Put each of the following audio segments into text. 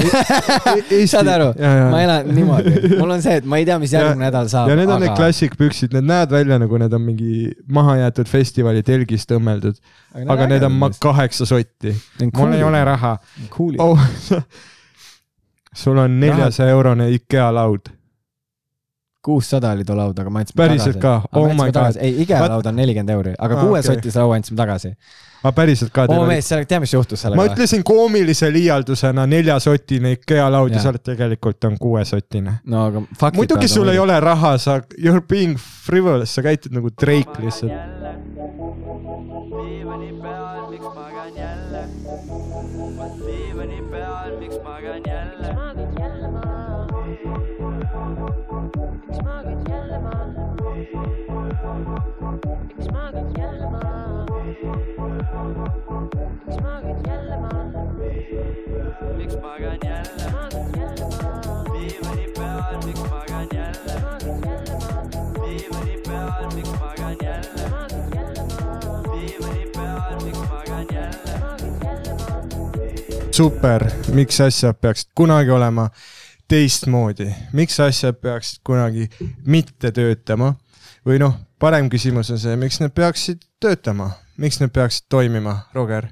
saad aru, ma elan niimoodi, mul on see, et ma ei tea, mis järgmine nädal saab, ja need on need aga, klassikpüksid, need näevad välja nagu need on mingi mahajäetud festivali telgist õmmeldud, aga need on ma- kaheksa sotti. mul ei ole. raha. Oh. sul on neljasaja eurone IKEA laud, kuussada oli too laud, aga me andsime Päriselt tagasi. ka? Oh my god. ei, IKEA Vaat- laud on nelikümmend euri, aga Aa, kuue okei. sotise laua andsime tagasi. aga päriselt ka. oo mees, sa tead, mis juhtus ma sellega? ütlesin koomilise liialdusena neljasotine IKEA laud ja sa oled tegelikult on kuuesotine. no aga muidugi sul ei ole raha, sa, you are being frivolous, sa käitud nagu Drake lihtsalt. Miks magad jälle maha? miks magad jälle maha? miks magad jälle maha? miks magan jälle? magad jälle maha? diivani peal, miks magan jälle? magad jälle maha? diivani peal, miks magan jälle? magad jälle maha? diivani peal, miks magan jälle? magad jälle maha? super, miks asjad peaksid kunagi olema teistmoodi, miks asjad peaksid kunagi mitte töötama või noh, parem küsimus on see, miks need peaksid töötama, miks need peaksid toimima, Roger?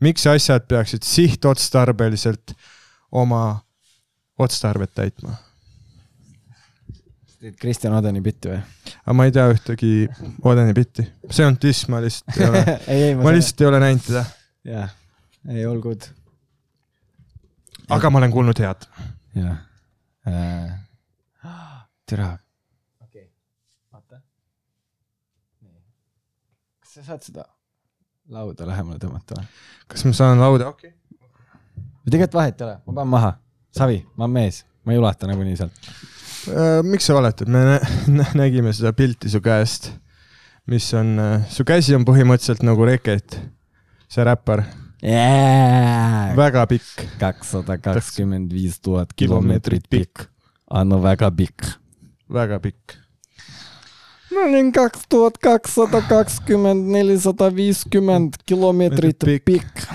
miks asjad peaksid sihtotstarbeliselt oma otstarvet täitma? teed Kristjan Odeni bitti või? aga ma ei tea ühtegi Odeni bitti, see on diss, ma lihtsalt ei ole, ei, ei, ma lihtsalt ei ole näinud teda, jah, ei all good, aga ma olen kuulnud head. jah. türa. okei okay., vaata. kas sa saad seda lauda lähemale tõmmata või? kas ma saan lauda, okei okay.. tegelikult vahet ei ole, ma panen maha. Savi, ma olen mees, ma ei ulata nagunii sealt. Äh, miks sa valetad, me nä- nä- nägime seda pilti su käest, mis on, su käsi on põhimõtteliselt nagu Reket, see räppar! Väga pikk, kakssada kakskümmend viis tuhat Kilomeetrit pikk. on väga pikk. väga pikk. ma olin kaks tuhat kakssada kakskümmend, nelisada viiskümmend kilomeetrit Pikk.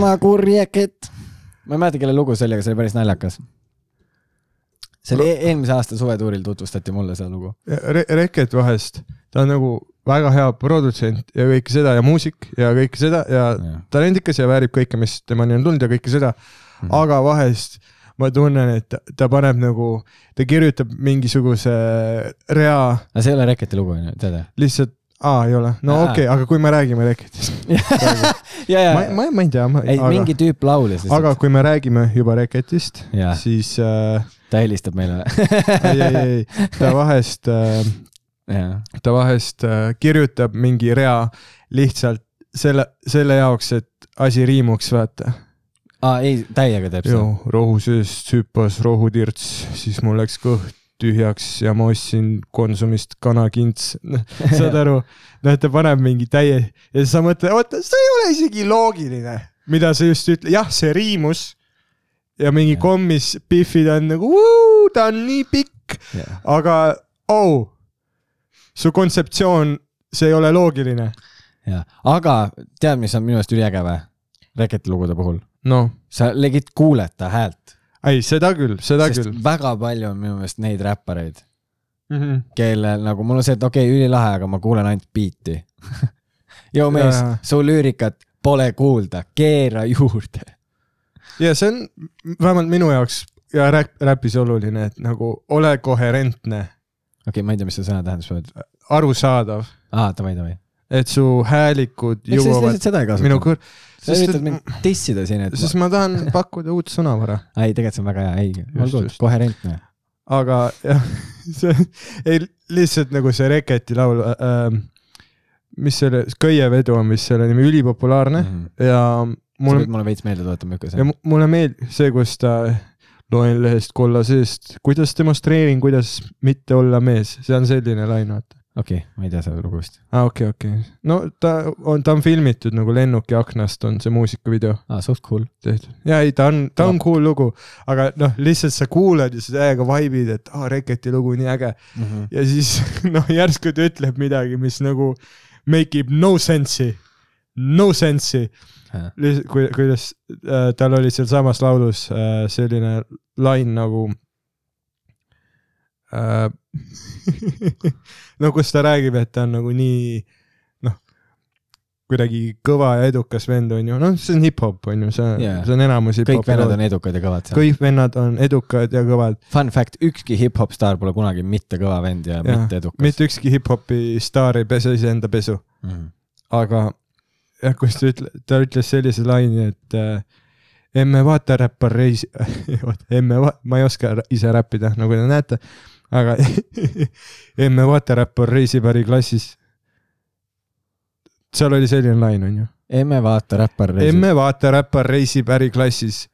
nagu Reket. ma ei mäleta, kelle lugu see oli, aga see oli päris naljakas. See oli e- eelmise aasta suvetuuril tutvustati mulle seda lugu. Re-, Reket vahest, ta on nagu väga hea produtsent ja kõike seda ja muusik ja kõike seda ja Jah. talendikas ja väärib kõike, mis temani on tulnud ja kõike seda. Mhm. aga vahest ma tunnen, et ta, ta paneb nagu, ta kirjutab mingisuguse rea aga see ei ole Reketi lugu onju, tead või? lihtsalt, aa ei ole, no okei okay,, aga kui me räägime Reketist, ja, ma, ja, ma, ma ei tea, ei aga, mingi tüüp laulis aga kui me räägime juba Reketist, siis äh, ta helistab meile. ei, ei, ei, ta vahest äh,, ta vahest äh, kirjutab mingi rea lihtsalt selle, selle jaoks, et asi riimuks, vaata. aa ei, täiega teeb seda., rohu seest hüppas rohutirts, siis mul läks kõht tühjaks ja ma ostsin Konsumist kanakints. saad aru, noh, ta paneb mingi täie ja sa mõtled, oota, see ei ole isegi loogiline, mida sa just ütled, jah, see riimus. ja mingi Jah. kommis Biffid on nagu, ta on nii pikk, aga oh, su kontseptsioon, see ei ole loogiline. jah, aga tead, mis on minu arust üliäge või? Reketi lugude puhul, noh, sa legit kuuled ta häält, ei seda küll, seda sest küll. väga palju on minu meelest neid räppareid, Mm -hmm. kellel nagu mul on see, et okei okay,, ülilahe, aga ma kuulen ainult biiti. joo mees su lüürikat pole kuulda, keera juurde. ja see on vähemalt minu jaoks ja räpp, räpis oluline, et nagu ole koherentne, okei okay,, ma ei tea, mis see sõna tähendas, arusaadav, aa, davai, davai. et su häälikud jõuavad minu kõr-, sa üritad mind dissida siin, et sest ma tahan pakkuda uut sõnavara, ei, tegelikult see on väga hea, ei, olgu koherentne. aga jah, see, ei lihtsalt nagu see Reketi laul äh,, mis selle, Köievedu on vist selle nimi, ülipopulaarne Mhm. ja sa mul pead mulle veits meelde tuletama, milline see on. mu- mulle meeldib see, kus ta loen lehest kolla seest, kuidas demonstreerin, kuidas mitte olla mees, see on selline lain, vaata. Okei okay,, ma ei tea seda lugu vist. aa ah,, okei okay,, okei okay.. no ta on, ta on filmitud nagu lennuki aknast on see muusikavideo aa, suht cool. tehtud. ja ei, ta on, ta on cool lugu, aga noh, lihtsalt sa kuulad ja sa täiega vibe'id, et aa, Reketi lugu nii äge ja siis noh, järsku ta ütleb midagi, mis nagu make ib no sense'i. no sense'i. kui, kuidas äh, tal oli sealsamas laulus äh, selline lain nagu äh. no kus ta räägib, et ta on nagu nii noh, kuidagi kõva ja edukas vend on ju, noh, see on hip-hop on ju, see yeah., see on enamus kõik hip-hopi vennad on. edukad ja kõvad kõik vennad on edukad ja kõvad, Fun fact, ükski hip-hop staar pole kunagi mitte kõva vend ja, ja mitte edukas. mitte ükski hip-hopi staar ei pese iseenda pesu, Mm. aga jah, kus ta ütle-, ta ütles sellise laine, et äh, emme vaata räppar reis, emme va-, ma ei oska ise räppida, nagu te näete, aga emme vaata räppar reisib äriklassis. seal oli selline lain, onju. emme vaata räppar reisib. emme vaata räppar reisib äriklassis,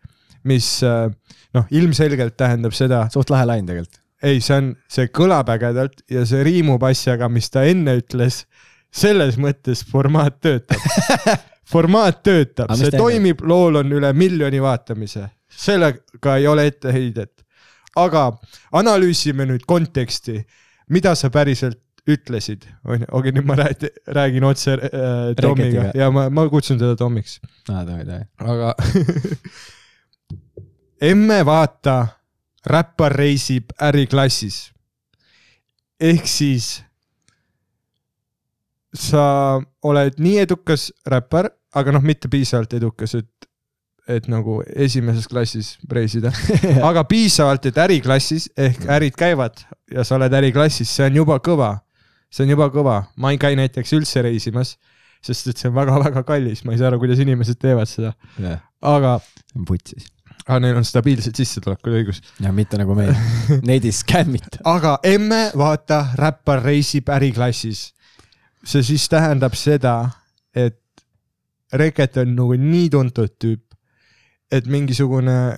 mis äh, noh, ilmselgelt tähendab seda, suht lahe lain tegelikult. ei, see on, see kõlab ägedalt ja see riimub asjaga, mis ta enne ütles. selles mõttes formaat töötab. formaat töötab, see toimib, lool on üle miljoni vaatamise, sellega ei ole etteheidet. Aga analüüsime nüüd konteksti, mida sa päriselt ütlesid, onju, okei, nüüd ma räägin, räägin otse äh, Tomiga ja ma, ma kutsun teda Tomiks, aa, davai, davai. aga emme vaata, räppar reisib äriklassis. ehk siis sa oled nii edukas räppar, aga noh, mitte piisavalt edukas, et, et nagu esimeses klassis reisida, aga piisavalt, et äriklassis ehk ärid käivad ja sa oled äriklassis, see on juba kõva. see on juba kõva, ma ei käi näiteks üldse reisimas, sest et see on väga-väga kallis, ma ei saa aru, kuidas inimesed teevad seda, jah, aga putsis. ah, neil on stabiilsed sissetulekud, õigus. ja mitte nagu meil. Neid ei skämmita. aga emme, vaata, räppar reisib äriklassis. see siis tähendab seda, et Reket on nagu nii tuntud tüüp, et mingisugune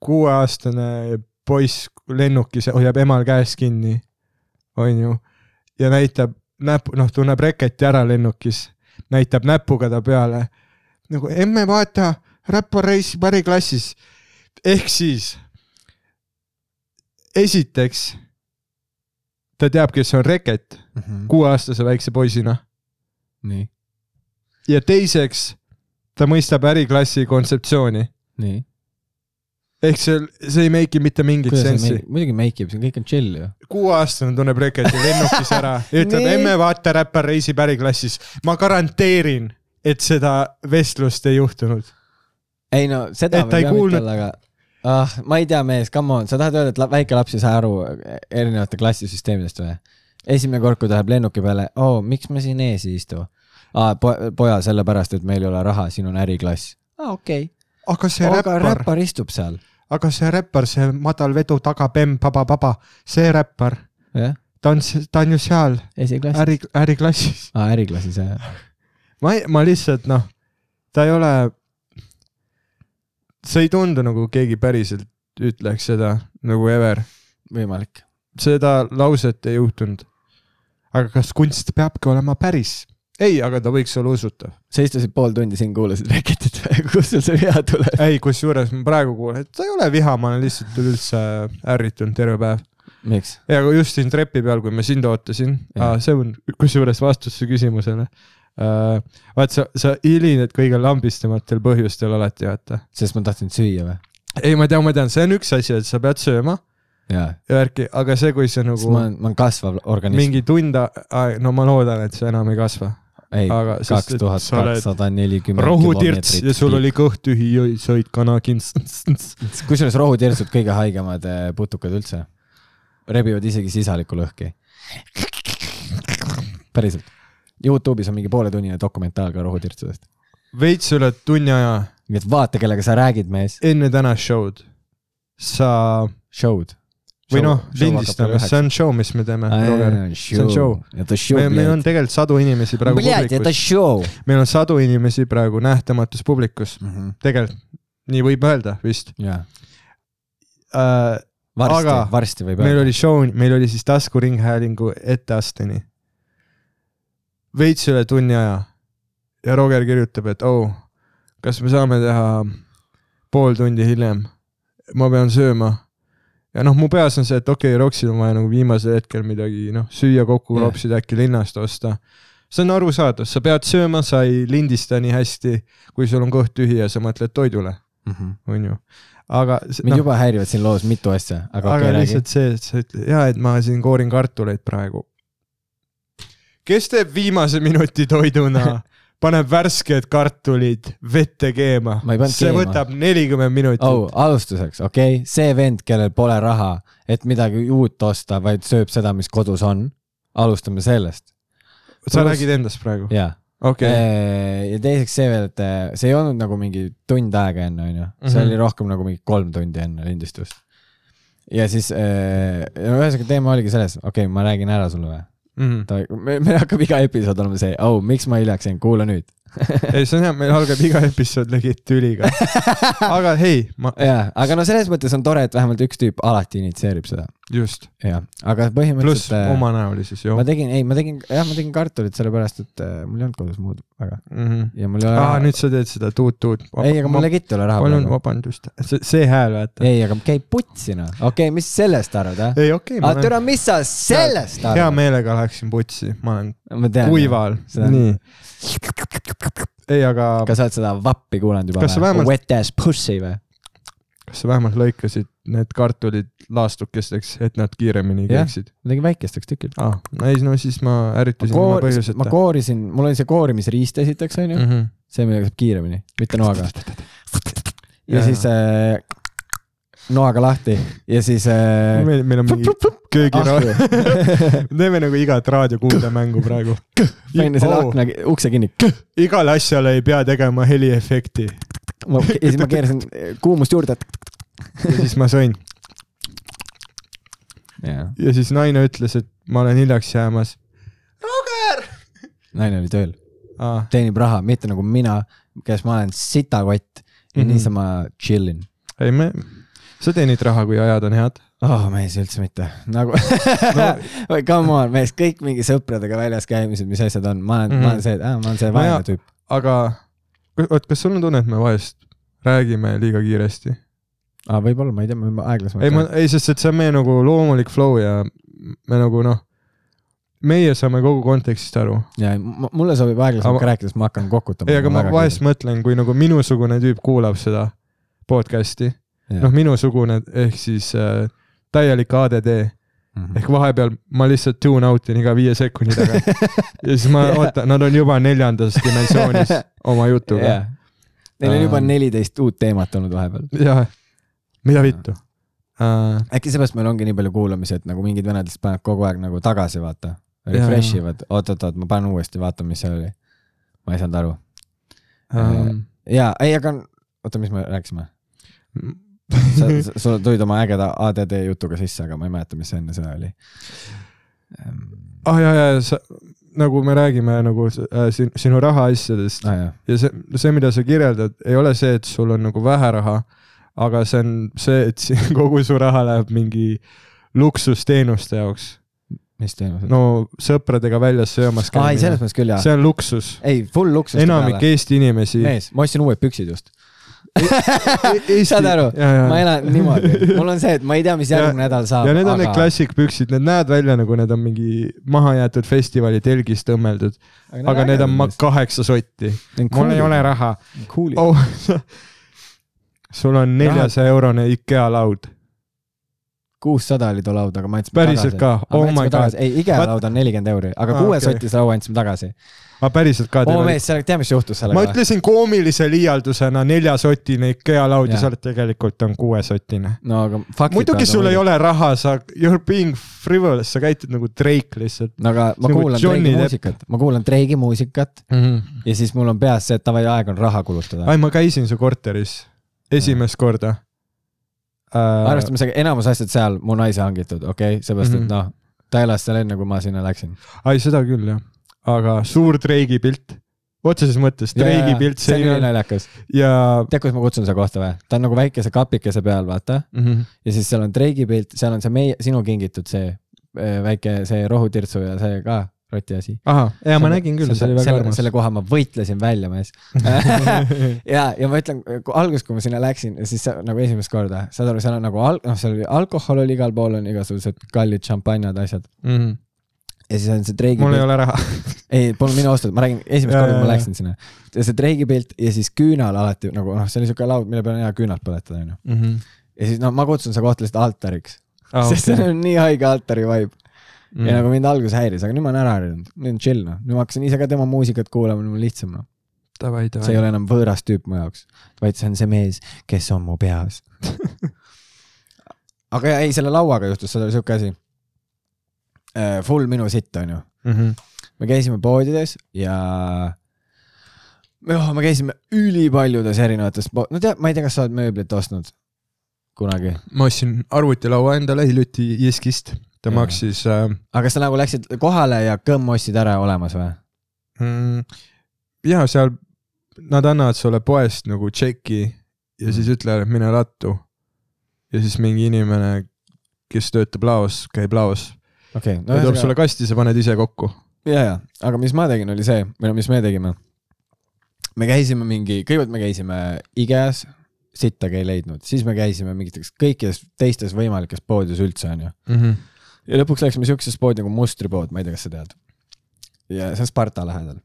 kuueaastane poiss lennukis hoiab emal käest kinni, onju, ja näitab näpu, noh, tunneb Reketi ära lennukis, näitab näpuga ta peale. nagu emme, vaata, räppar reisib äriklassis. ehk siis esiteks ta teab, kes on Reket kuueaastase väikse poisina nii, ja teiseks ta mõistab äriklassi kontseptsiooni. nii. ehk see, see ei make'i mitte mingit sensi muidugi make ib, see kõik on chill ju. kuueaastane tunneb Reketi lennukis ära ja ütleb emme vaata räppar reisib äriklassis. ma garanteerin, et seda vestlust ei juhtunud. ei no seda Et ta ei mitte kuulnud- olla, aga ah, ma ei tea, mees, come on, sa tahad öelda, et väike laps ei saa aru erinevate klassisüsteemidest või? esimene kord, kui ta läheb lennuki peale, oo, miks ma siin ees ei istu ah,? poja, sellepärast, et meil ei ole raha, siin on äriklass. aa ah,, okei aga see aga räppar, räppar istub seal, aga see räppar, see madal vedu taga, bemm, paba-paba, see räppar, jah, ta on, ta on ju seal esiklassis. äri, äriklassis. aa, äriklassis jah. ma ei, ma lihtsalt noh, ta ei ole, see ei tundu nagu keegi päriselt ütleks seda nagu ever, võimalik. seda lauset ei juhtunud. aga kas kunst peabki olema päris? ei, aga ta võiks olla usutav. sa istusid pool tundi siin, kuulasid Reketit kust sul see viha tuleb? ei, kusjuures ma praegu kuulen, et ta ei ole viha, ma olen lihtsalt üleüldse ärritunud terve päev. miks? ja kui just siin trepi peal, kui ma sind ootasin, see on kusjuures vastus su küsimusele. vaat sa, sa hilined kõige lambistamatel põhjustel alati, vaata. sest ma tahtsin süüa või? ei, ma tean, ma tean, see on üks asi, et sa pead sööma ja värki, aga see, kui sest nagu ma olen, ma olen kasvav organism. mingi tund, no ma loodan, et sa enam ei kasva. ei, kaks tuhat kakssada nelikümmend rohutirts ja sul oli kõht tühi, sõid kanakints. kusjuures rohutirtsud kõige haigemad eh, putukad üldse. rebivad isegi sisalikku lõhki. päriselt. Youtube'is on mingi pooletunnine dokumentaal ka rohutirtsudest. veits üle tunni aja nii et vaata, kellega sa räägid, mees. enne tänast show'd sa Show'd või noh, lindistame, see on show, mis me teeme, Roger. see on show. meil, meil on tegelikult sadu inimesi praegu Bled, publikus. meil on sadu inimesi praegu nähtamatus publikus mm -hmm.. tegelikult, nii võib öelda vist yeah.. Äh, uh, varsti, varsti võib öelda. meil oli show, meil oli siis taskuringhäälingu etteasteni. veits üle tunni aja. ja Roger kirjutab, et oh, kas me saame teha pool tundi hiljem. ma pean sööma ja noh, mu peas on see, et okei okay,, Roxil on vaja nagu viimasel hetkel midagi noh, süüa kokku klopsida, äkki linnast osta. see on arusaadav, sa pead sööma, sa ei lindista nii hästi, kui sul on kõht tühi ja sa mõtled toidule, onju. aga see- mind noh, juba häirivad siin loos mitu asja, aga aga okay,, räägi. lihtsalt see, et sa ütled ja et ma siin koorin kartuleid praegu. kes teeb viimase minuti toiduna, paneb värsked kartulid vette keema see keema. võtab nelikümmend minutit oh, alustuseks, okei okay?, see vend, kellel pole raha, et midagi uut osta, vaid sööb seda, mis kodus on. alustame sellest, sa pluss- räägid endast praegu? jaa. okei, ja teiseks see veel, et eh, see ei olnud nagu mingi tund aega enne, onju, see Mhm. oli rohkem nagu mingi kolm tundi enne lindistust. ja siis, ühesõnaga teema oligi selles, okei okay,, ma räägin ära sulle või? Mhm. me, meil hakkab iga episood olema see, oh, miks ma hiljaks jäin, kuula nüüd. ei, see on hea, meil algab iga episood legit tüliga. aga hei, ma, jaa, aga no selles mõttes on tore, et vähemalt üks tüüp alati initsieerib seda. just, jah, aga pluss põhimõtteliselt. omanäoli siis ju ma. tegin, ei, ma tegin, jah, ma tegin kartulit sellepärast, et äh, mul ei olnud kodus muud väga ja mul ei ole aa, nüüd sa teed seda tuut-tuut. ei, aga mul legit ei ole raha palun vabandust, see, see hääl, vaata. ei, aga käib putsi noh, okei okay,, mis sellest arvad, jah? ei, okei, ma aga türa, mis sa sellest hea arvad? meelega läheksin putsi, ma olen tean. kuival, nii. ei, aga kas sa oled seda vappi kuulanud juba vähemalt- Wet ass pussy või? kas sa vähemalt lõikasid need kartulid laastukesteks, et nad kiiremini käiksid? ma tegin väikesteks tükid. aa, ei no siis ma ärritasin ma põhjuseta. koorisin, mul oli see koorimisriist esiteks onju mm. -hmm. see millega saab kiiremini, mitte noaga. ja Jaa. siis äh, noaga lahti ja siis äh,. meil, meil on mingi köögiraadio, teeme nagu igat raadiokuuldemängu praegu. panin selle Oh. akna, ukse kinni. igale asjale ei pea tegema heliefekti ja siis ma keerasin kuumust juurde. ja siis ma sõin ja siis naine ütles, et ma olen hiljaks jäämas. naine oli tööl, aa, teenib raha, mitte nagu mina, kes ma olen sitakott ja mm. -hmm. niisama chill in. ei me, sa teenid raha, kui ajad on head. oh mees, üldse mitte, nagu no., come on mees, kõik mingi sõpradega väljas käimised, mis asjad on, ma olen mm, -hmm. ma olen see, ma olen see vaene tüüp. aga oot, kas sul on tunne, et me vahest räägime liiga kiiresti? aa, võib-olla, ma ei tea, ma aeglasemalt. ei, ma, ei, sest et see on meie nagu loomulik flow ja me nagu noh, meie saame kogu kontekstist aru. ja mulle sobib aeglasemalt sest ma hakkan kokutama. ei, aga ma vahest mõtlen, kui nagu minusugune tüüp kuulab seda podcast'i, noh, minusugune ehk siis äh, täielik ADD Mhm. ehk vahepeal ma lihtsalt tune out in iga viie sekundi tagant ja siis ma, oota, nad on juba neljandas dimensioonis oma jutuga jah, neil on juba Ähm. neliteist uut teemat olnud vahepeal. jah, mida vittu uh,. äkki seepärast meil ongi nii palju kuulamisi, et nagu mingid lihtsalt panevad kogu aeg nagu tagasi, vaata. Refresh ivad, oot-oot-oot, ma panen uuesti, vaatan, mis see oli. ma ei saanud aru. Um, ja, ei, aga oota, mis me rääkisime? sa, sa tulid oma ägeda ADD jutuga sisse, aga ma ei mäleta, mis enne seda oli. ah ja, ja sa, nagu me räägime nagu äh, sin, sinu rahaasjadest ah, jah. ja see, see, mida sa kirjeldad, ei ole see, et sul on nagu vähe raha, aga see on see, et si- kogu su raha läheb mingi luksusteenuste jaoks. mis teenused? no sõpradega väljas söömas aa, ei, selles käimine, mõttes küll, jaa. see on luksus. ei, full luksus. enamik Eesti inimesi. mees, ma ostsin uued püksid just. Saad aru, ma elan niimoodi, mul on see, et ma ei tea, mis järgmine nädal saab. ja need on need klassikpüksid, need näevad välja nagu need on mingi mahajäetud festivali telgist õmmeldud, aga need on kaheksa sotti. mul ei ole. raha oh. sul on neljasaja eurone IKEA laud. Kuussada oli too laud, aga ma andsin Päriselt tagasi. ka? Oh me my andsime. God. ei, IKEA laud on nelikümmend euri, aga Aa, kuue okei. sotise laua andsime tagasi. aga päriselt ka oo mees, sa tead, mis juhtus ma sellega? ütlesin koomilise liialdusena neljasotine IKEA laud ja oled tegelikult on kuuesotine. no aga faktid. muidugi sul ei. ole raha, sa, you are being frivolous, sa käitud nagu Drake lihtsalt no aga ma kuulan Drake'i muusikat, ma kuulan Drake'i muusikat mm. -hmm. ja siis mul on peas see, et davai, aeg on raha kulutada. ai, ma käisin su korteris esimest korda äh,. arvestame sellega, enamus asjad seal mu naise hangitud, okei okay?, seepärast et Mhm. noh, ta elas seal enne, kui ma sinna läksin. ai, seda küll jah, aga suur Drake'i pilt, otseses mõttes Drake'i pilt see on nii naljakas. ja tead, kuidas ma kutsun seda kohta või? ta on nagu väikese kapikese peal, vaata. mm -hmm. ja siis seal on Drake'i pilt, seal on see meie, sinu kingitud see äh, väike, see rohutirtsu ja see ka roti asi. ahah, ja ma nägin küll, see oli väga selle, armas. selle koha ma võitlesin välja, mees. ja, ja ma ütlen, alguses, kui ma sinna läksin, siis see, nagu esimest korda, saad aru, seal on nagu al-, noh, seal oli alkohol oli igal pool on igasugused kallid šampanjad, asjad. mm -hmm. ja siis on see treigi mul ei pilt, ole raha. ei, polnud minu ostetud, ma räägin esimest korda, ma läksin sinna. ja see treigi pilt ja siis küünal alati nagu noh, see oli siuke laud, mille peal on hea küünalt põletada, onju. ja siis noh, ma kutsun seda kohta lihtsalt altariks ah, sest see on nii haige altari vibe mm.. ja nagu mind alguses häiris, aga nüüd ma olen ära harjunud, nüüd on chill noh, nüüd ma hakkasin ise ka tema muusikat kuulama, nüüd on lihtsam noh. see ei ole enam võõras tüüp mu jaoks, vaid see on see mees, kes on mu peas. aga ei, selle lauaga juhtus, seal oli siuke asi. Full minu sitt onju, me käisime poodides ja. oh, me käisime ülipaljudes erinevates po-, no tead, ma ei tea, kas sa oled mööblit ostnud kunagi, ma ostsin arvutilaua endale hiljuti Jeskist, ta Jaa. maksis äh, aga kas sa nagu läksid kohale ja kõmm ostsid ära olemas või? mm,. ja seal nad annavad sulle poest nagu tšeki ja Mm. siis ütlevad, et mine lattu. ja siis mingi inimene, kes töötab laos, käib laos okay,, no, ja toob sulle kasti, sa paned ise kokku. ja, ja, aga mis ma tegin, oli see, või no mis me tegime. me käisime mingi, kõigepealt me käisime IKEA-s, sittagi ei leidnud, siis me käisime mingites kõikides teistes võimalikes poodides üldse onju. Ja lõpuks läksime siuksesse poodi nagu mustripood, ma ei tea, kas sa tead. ja see on Sparta lähedal.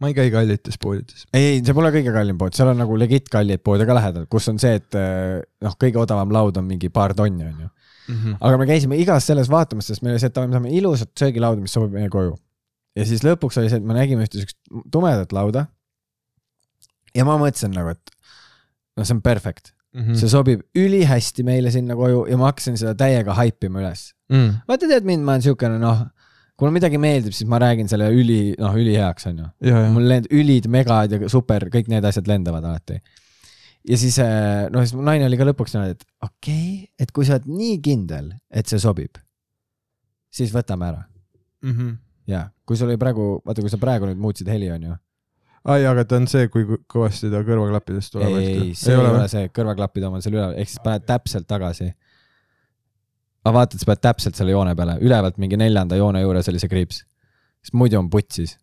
ma ei käi kallites poodides. ei, see pole kõige kallim pood, seal on nagu legit kalleid poode ka lähedal, kus on see, et eh, noh, kõige odavam laud on mingi paar tonni onju. aga me käisime igas selles vaatamas, sest meil oli see, et me saame ilusat söögilauda, mis sobib meie koju. ja siis lõpuks oli see, et me nägime ühte siukest tumedat lauda. ja ma mõtlesin nagu, et noh, see on perfect, Mhm. see sobib ülihästi meile sinna koju ja ma hakkasin seda täiega haipima üles. Mm. vaata, tead mind, ma olen siukene noh, kui mulle midagi meeldib, siis ma räägin selle üli, noh, üliheaks onju. mul lend-, ülid, megad ja super, kõik need asjad lendavad alati. ja siis äh, noh, siis mu naine oli ka lõpuks niimoodi, et okei okay,, et kui sa oled nii kindel, et see sobib, siis võtame ära. Mhm. ja kui sul oli praegu, vaata, kui sa praegu nüüd muutsid heli, onju. ai, aga ta on see, kui kõvasti ta kõrvaklappidest tuleb. ei, see ei ole see, kõrvaklappide oma on seal üleval, ehk siis paned täpselt tagasi. aga vaata, et sa paned täpselt selle joone peale, ülevalt mingi neljanda joone juures oli see kriips. sest muidu on putsis.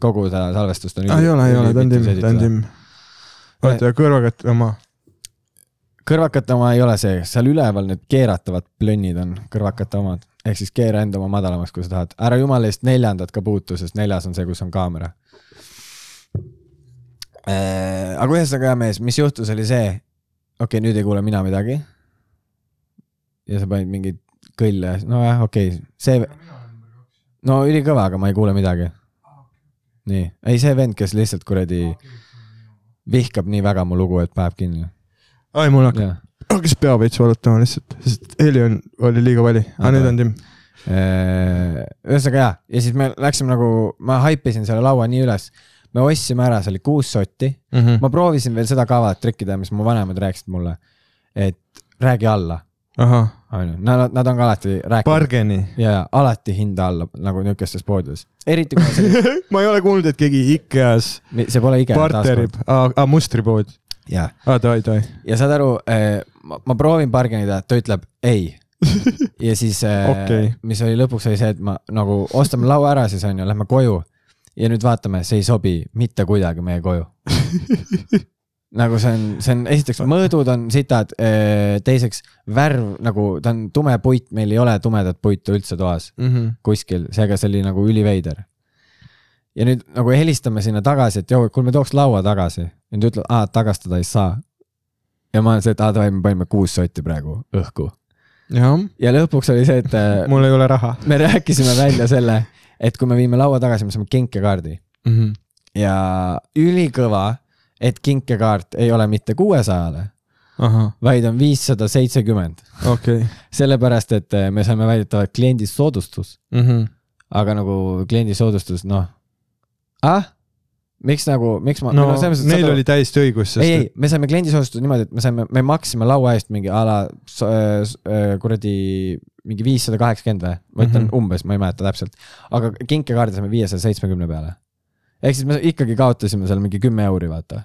kogu seda salvestust on. ei ole, ei ole, ta on timm, ta on timm. oota, ja kõrvakat oma. kõrvakate oma ei ole see, seal üleval need keeratavad plönnid on kõrvakate omad, ehk siis keera enda oma madalamaks, kui sa tahad. ära jumala eest neljandat ka puutu, sest neljas on see, kus on kaamera. Aga ühesõnaga, hea mees, mis juhtus, oli see, okei okay,, nüüd ei kuule mina midagi. ja sa panid mingeid kõlle, nojah, okei okay., see, no ülikõva, aga ma ei kuule midagi. nii, ei see vend, kes lihtsalt kuradi vihkab nii väga mu lugu, et paneb kinni. ai, mul hakkab, hakkas pea veits valutama lihtsalt, sest heli on, oli liiga vali, aga nüüd on timm. Äh, ühesõnaga jaa, ja siis me läksime nagu, ma haipisin selle laua nii üles, me ostsime ära, see oli kuus sotti, ma proovisin veel seda kavalat trikkida, mis mu vanemad rääkisid mulle, et räägi alla, onju, nad, nad on ka alati rääkinud bargeni. ja, ja alati hinda alla nagu niukestes poodides, eriti kui see, ma ei ole kuulnud, et keegi IKEA-s see pole IKEA barterib, aa, mustripood. jaa, aa, davai, davai. ja saad aru, ma, ma proovin bargainida, ta ütleb ei. ja siis Okei. okay., mis oli lõpuks oli see, et ma nagu ostame laua ära siis onju, lähme koju ja nüüd vaatame, see ei sobi mitte kuidagi meie koju. nagu see on, see on esiteks mõõdud on sitad, teiseks värv nagu ta on tume puit, meil ei ole tumedat puitu üldse toas kuskil, seega see oli nagu üliveider. ja nüüd nagu helistame sinna tagasi, et joo, kuule, me tooks laua tagasi. ja nad ütlevad, aa, tagastada ei saa. ja ma olen see, et aa, davai, me panime kuus sotti praegu õhku. ja lõpuks oli see, et äh, mul ei ole raha. me rääkisime välja selle, et kui me viime laua tagasi, me saame kinkekaardi. Ja ülikõva, et kinkekaart ei ole mitte kuuesajale, ahah, vaid on viissada seitsekümmend. sellepärast, et äh, me saime väidetavalt kliendisoodustus, aga nagu kliendisoodustus, noh. ah, miks nagu, miks ma no et neil saad aru- oli täiesti õigus, ei, ei me saime kliendisoodustuse niimoodi, et me saime, me maksime laua eest mingi a la äh, äh, kuradi mingi viissada kaheksakümmend või, ma ütlen mm. -hmm. umbes, ma ei mäleta täpselt. aga kinkekaardi saime viiesaja seitsmekümne peale. ehk siis me ikkagi kaotasime seal mingi kümme euri, vaata.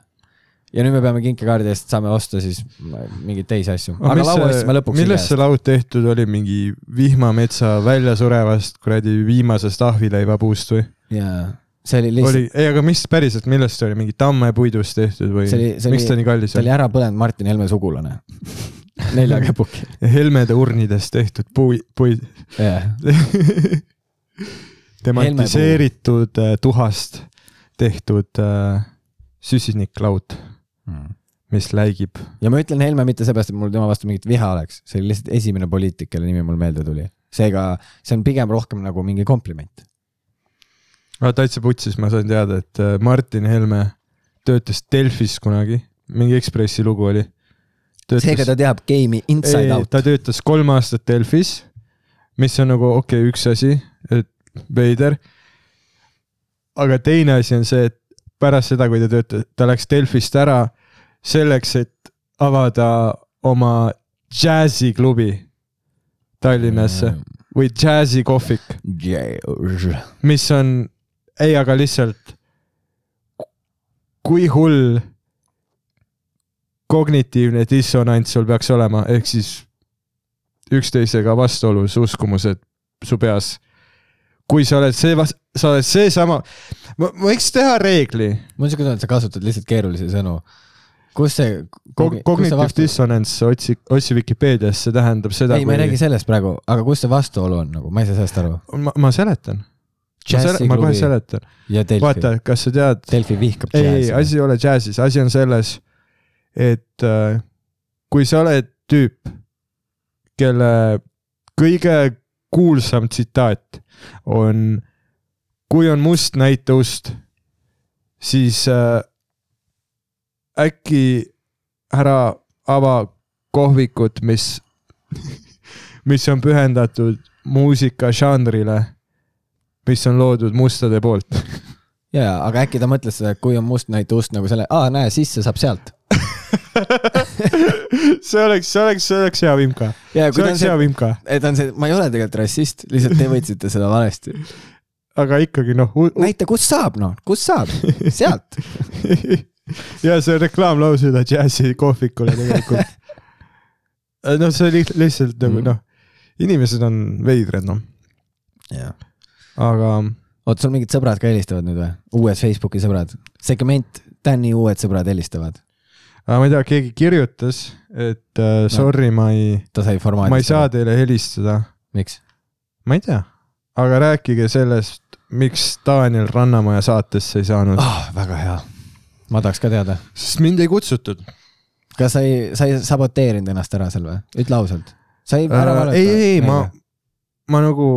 ja nüüd me peame kinkekaardi eest saame osta siis mingeid teisi asju, aga laua ostsime lõpuks. millest see laud tehtud oli, mingi vihmametsa väljasurevast kuradi viimasest ahvileivapuust või? jaa, see oli lihtsalt, oli, ei, aga mis päriselt, millest see oli, mingi tammepuidust tehtud või oli- miks oli- ta nii kallis see oli ära põlenud Martin Helme sugulane. nelja käpuki, Helmede urnidest tehtud pui, puid. jah. demontiseeritud äh, tuhast tehtud äh, süsiniklaud, mis läigib. ja ma ütlen Helme mitte seepärast, et mul tema vastu mingit viha oleks, see oli lihtsalt esimene poliitik, kelle nimi mul meelde tuli. seega see on pigem rohkem nagu mingi kompliment. täitsa putsis, ma sain teada, et äh, Martin Helme töötas Delfis kunagi, mingi Ekspressi lugu oli. Seega ta teab game'i inside ei, out. ta töötas kolm aastat Delfis, mis on nagu okei okay,, üks asi, et veider. aga teine asi on see, et pärast seda, kui ta töötas, ta läks Delfist ära selleks, et avada oma džässiklubi Tallinnasse või džässikohvik, mis on, ei, aga lihtsalt kui hull kognitiivne dissonants sul peaks olema, ehk siis üksteisega vastuolus uskumused su peas. kui sa oled see, sa oled seesama, ma ma võiks teha reegli, mul on siuke tunne, et sa kasutad lihtsalt keerulisi sõnu. kus see cognitive dissonance, otsi, otsi Vikipeedias, see tähendab seda, ei, ma ei räägi sellest praegu, aga kus see vastuolu on nagu, ma ei saa sellest aru. ma, seletan, sele, ma kohe seletan, vaata, kas sa tead, Delfi vihkab ei, ei, džässi. asi ei ole džässis, asi on selles, et äh, kui sa oled tüüp, kelle kõige kuulsam tsitaat on, kui on must, näita ust, siis äh, äkki ära ava kohvikut, mis, mis on pühendatud muusikažanrile, mis on loodud mustade poolt ja, aga äkki ta mõtles kui on must, näita ust nagu selle, aa näe, sisse saab sealt. see oleks, see oleks, see oleks hea vimka. see ta oleks hea see, vimka, et on see, ma ei ole tegelikult rassist, lihtsalt te võtsite seda valesti. aga ikkagi noh. näita, kust saab noh, kust saab, sealt. ja see on reklaamlause üle džässikohvikule tegelikult. noh, see oli lihtsalt nagu Mhm. noh, inimesed on veidrad noh, aga oot, sul mingid sõbrad ka helistavad nüüd või? uued Facebooki sõbrad, segment, Tänni uued sõbrad helistavad. Aga ma ei tea, keegi kirjutas, et äh, sorry, ma ei, ta sai formaadi. ma ei saa. teile helistada, miks? ma ei tea, aga rääkige sellest, miks Daniel Rannamaja saatesse ei saanud, ah, väga hea. ma tahaks ka teada. sest mind ei kutsutud. kas sa ei, sa ei saboteerinud ennast ära seal või? ütle ausalt. sa ei ära äh,. ei, ei, ei, ma, ma nagu,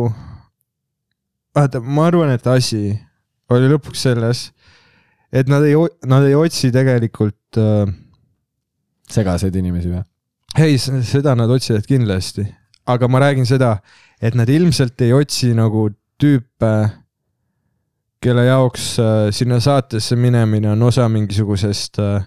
vaata, ma arvan, et asi oli lõpuks selles, et nad ei, nad ei otsi tegelikult äh,, segaseid inimesi või? ei, seda nad otsivad kindlasti, aga ma räägin seda, et nad ilmselt ei otsi nagu tüüpe, kelle jaoks äh, sinna saatesse minemine on osa mingisugusest äh,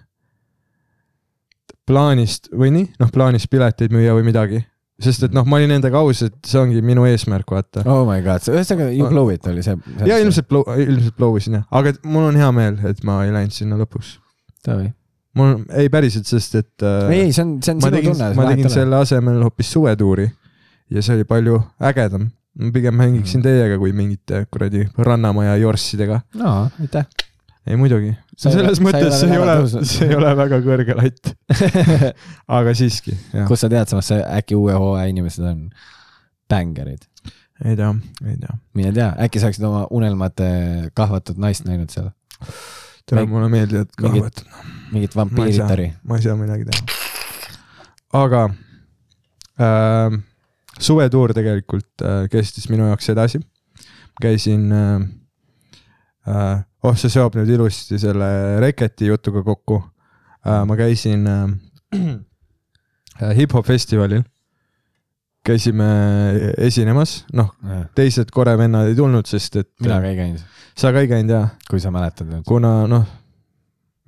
plaanist või nii, noh plaanist pileteid müüa või midagi. sest et noh, ma olin nendega aus, et see ongi minu eesmärk, vaata. oh my god, ühesõnaga you blow it oli see. ja ilmselt blow, ilmselt blow isin jah, aga mul on hea meel, et ma ei läinud sinna lõpuks. ei, mul, ei päriselt, sest et äh, ei, see on, see on sinu tunne. ma tegin selle asemel hoopis suvetuuri ja see oli palju ägedam. ma pigem Mm. mängiksin teiega kui mingite kuradi Rannamaja jorssidega. no aitäh. ei muidugi, selles mõttes see ei ole see ei ole väga kõrge latt, aga siiski, kust sa tead, samas see äkki uue hooaja inimesed on bängarid. ei tea, ei tea. mine tea, äkki sa oleksid oma unelmate kahvatut naist näinud seal, tere, Mäng- mulle meeldivad kahvad, mingit vampiiritari., ma ei saa midagi teha. aga äh, suvetuur tegelikult äh, kestis minu jaoks edasi. käisin äh,, äh, oh see seob nüüd ilusti selle Reketi jutuga kokku äh,. ma käisin äh, äh, hip-hop festivalil, käisime esinemas, noh, teised Kore vennad ei tulnud, sest et mina ka ei käinud, sa ka ei käinud ja, kui sa mäletad nüüd. kuna noh,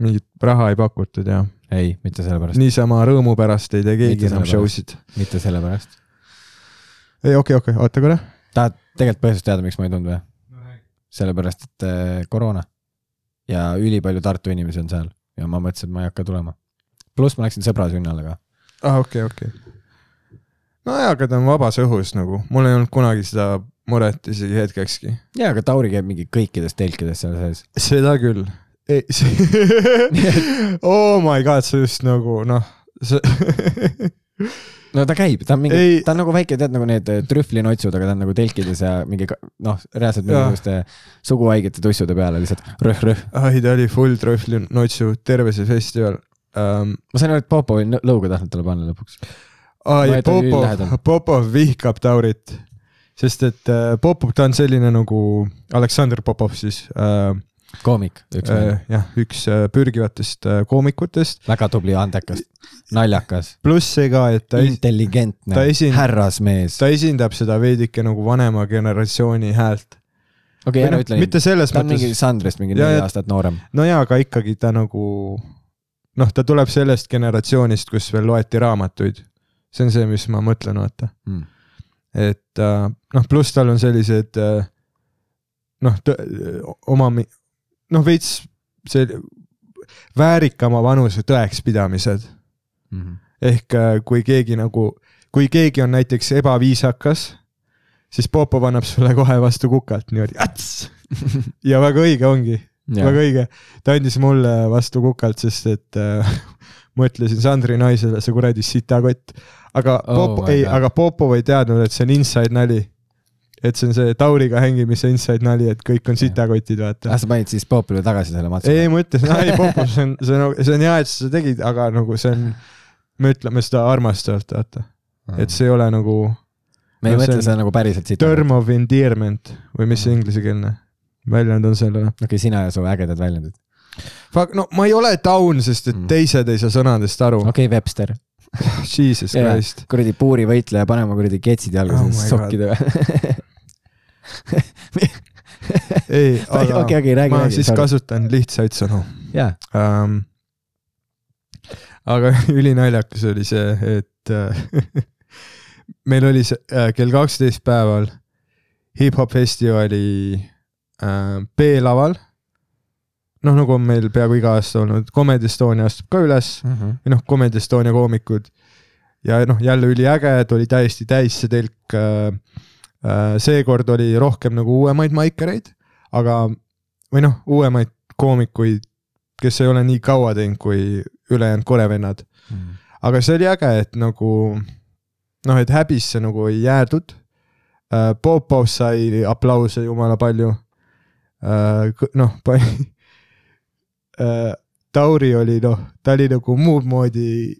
mingit raha ei pakutud ja ei, mitte sellepärast, niisama rõõmu pärast ei tee keegi enam show sid. mitte sellepärast. ei, okei, okei, oota korra. tahad tegelikult põhjust teada, miks ma ei tulnud või? sellepärast, et äh, koroona ja ülipalju Tartu inimesi on seal ja ma mõtlesin, et ma ei hakka tulema. pluss ma läksin sõbra sünnale ka. aa, okei, okei. nojah, aga ta on vabas õhus nagu, mul ei olnud kunagi seda muret isegi hetkekski. jaa, aga Tauri käib mingi kõikides telkides seal sees. seda küll. oh my god, see just nagu noh, see no ta käib, ta on mingi ta on nagu väike, tead nagu need eh, trühvlinotsud, aga ta on nagu telkides ja mingi noh, reaalselt mingisuguste suguhaigete tussude peale lihtsalt rõh-rõh. ai, ta oli full trühvli notsu, terve see festival um,. ma sain aru, et Popo oli nõu- lõuga tahtnud talle panna lõpuks. Ai, Popov Popov vihkab Taurit, sest et uh, Popov, ta on selline nagu Aleksandr Popov siis uh,, koomik, üks uh,, jah, üks uh, pürgivatest uh, koomikutest, väga tubli, andekas, naljakas, pluss see ka, et ta, intelligentne ta, härrasmees. ta esindab seda veidike nagu vanema generatsiooni häält. okei, ära ütle nii, mitte selles ta on mingi mõttes, Sandrist mingi neli aastat noorem. no jaa, aga ikkagi ta nagu noh, ta tuleb sellest generatsioonist, kus veel loeti raamatuid. See on see, mis ma mõtlen, vaata. Mm. et äh, noh, pluss tal on sellised äh, noh, oma, noh veits see väärikama vanuse tõekspidamised. Mhm. ehk äh, kui keegi nagu, kui keegi on näiteks ebaviisakas, siis Popov annab sulle kohe vastu kukalt niimoodi ats. ja väga õige ongi, väga õige. ta andis mulle vastu kukalt, sest et äh, ma ütlesin Sandri naisele, see kuradi sitakott. aga Oh Pop- my, ei, aga Popov ei teadnud, et see on inside nali. et see on see Tauriga hängimise inside nali, et kõik on sitakotid, vaata ah, sa panid siis Popile tagasi selle matsu? ei, ma ütlesin, ei Popov, see on, see on, see on hea, et sa seda tegid, aga nagu see on, me ütleme seda armastavalt, vaata, et see ei ole nagu me ei no mõtle seda nagu päriselt siit. term of endearment või mis see inglisekeelne väljend on sellele. okei, sina ja su ägedad väljendid. Fuck, no ma ei ole taun, sest et Mm. teised ei saa sõnadest aru. okei, Webster. Jesus. Christ. kuradi puurivõitleja, panema kuradi ketsid jalga Oh sokkide peale. ei, aga okei, räägi, ma räägi. siis. kasutan lihtsaid sõnu jaa, um,. aga ülinaljakas oli see, et äh, meil oli see äh, kell kaksteist päeval hip-hop festivali B-laval. noh, nagu on meil peaaegu iga aasta olnud, Comedy Estonia astub ka üles või noh, Comedy Estonia koomikud. ja noh, jälle üliäge, et oli täiesti täis see telk äh,. Äh, seekord oli rohkem nagu uuemaid maikereid, aga või noh, uuemaid koomikuid, kes ei ole nii kaua teinud kui ülejäänud korevennad. aga see oli äge, et nagu noh, et häbisse nagu ei jäädud äh,. Popov sai aplause jumala palju äh,. Noh, äh, Tauri oli noh, ta oli nagu muud moodi,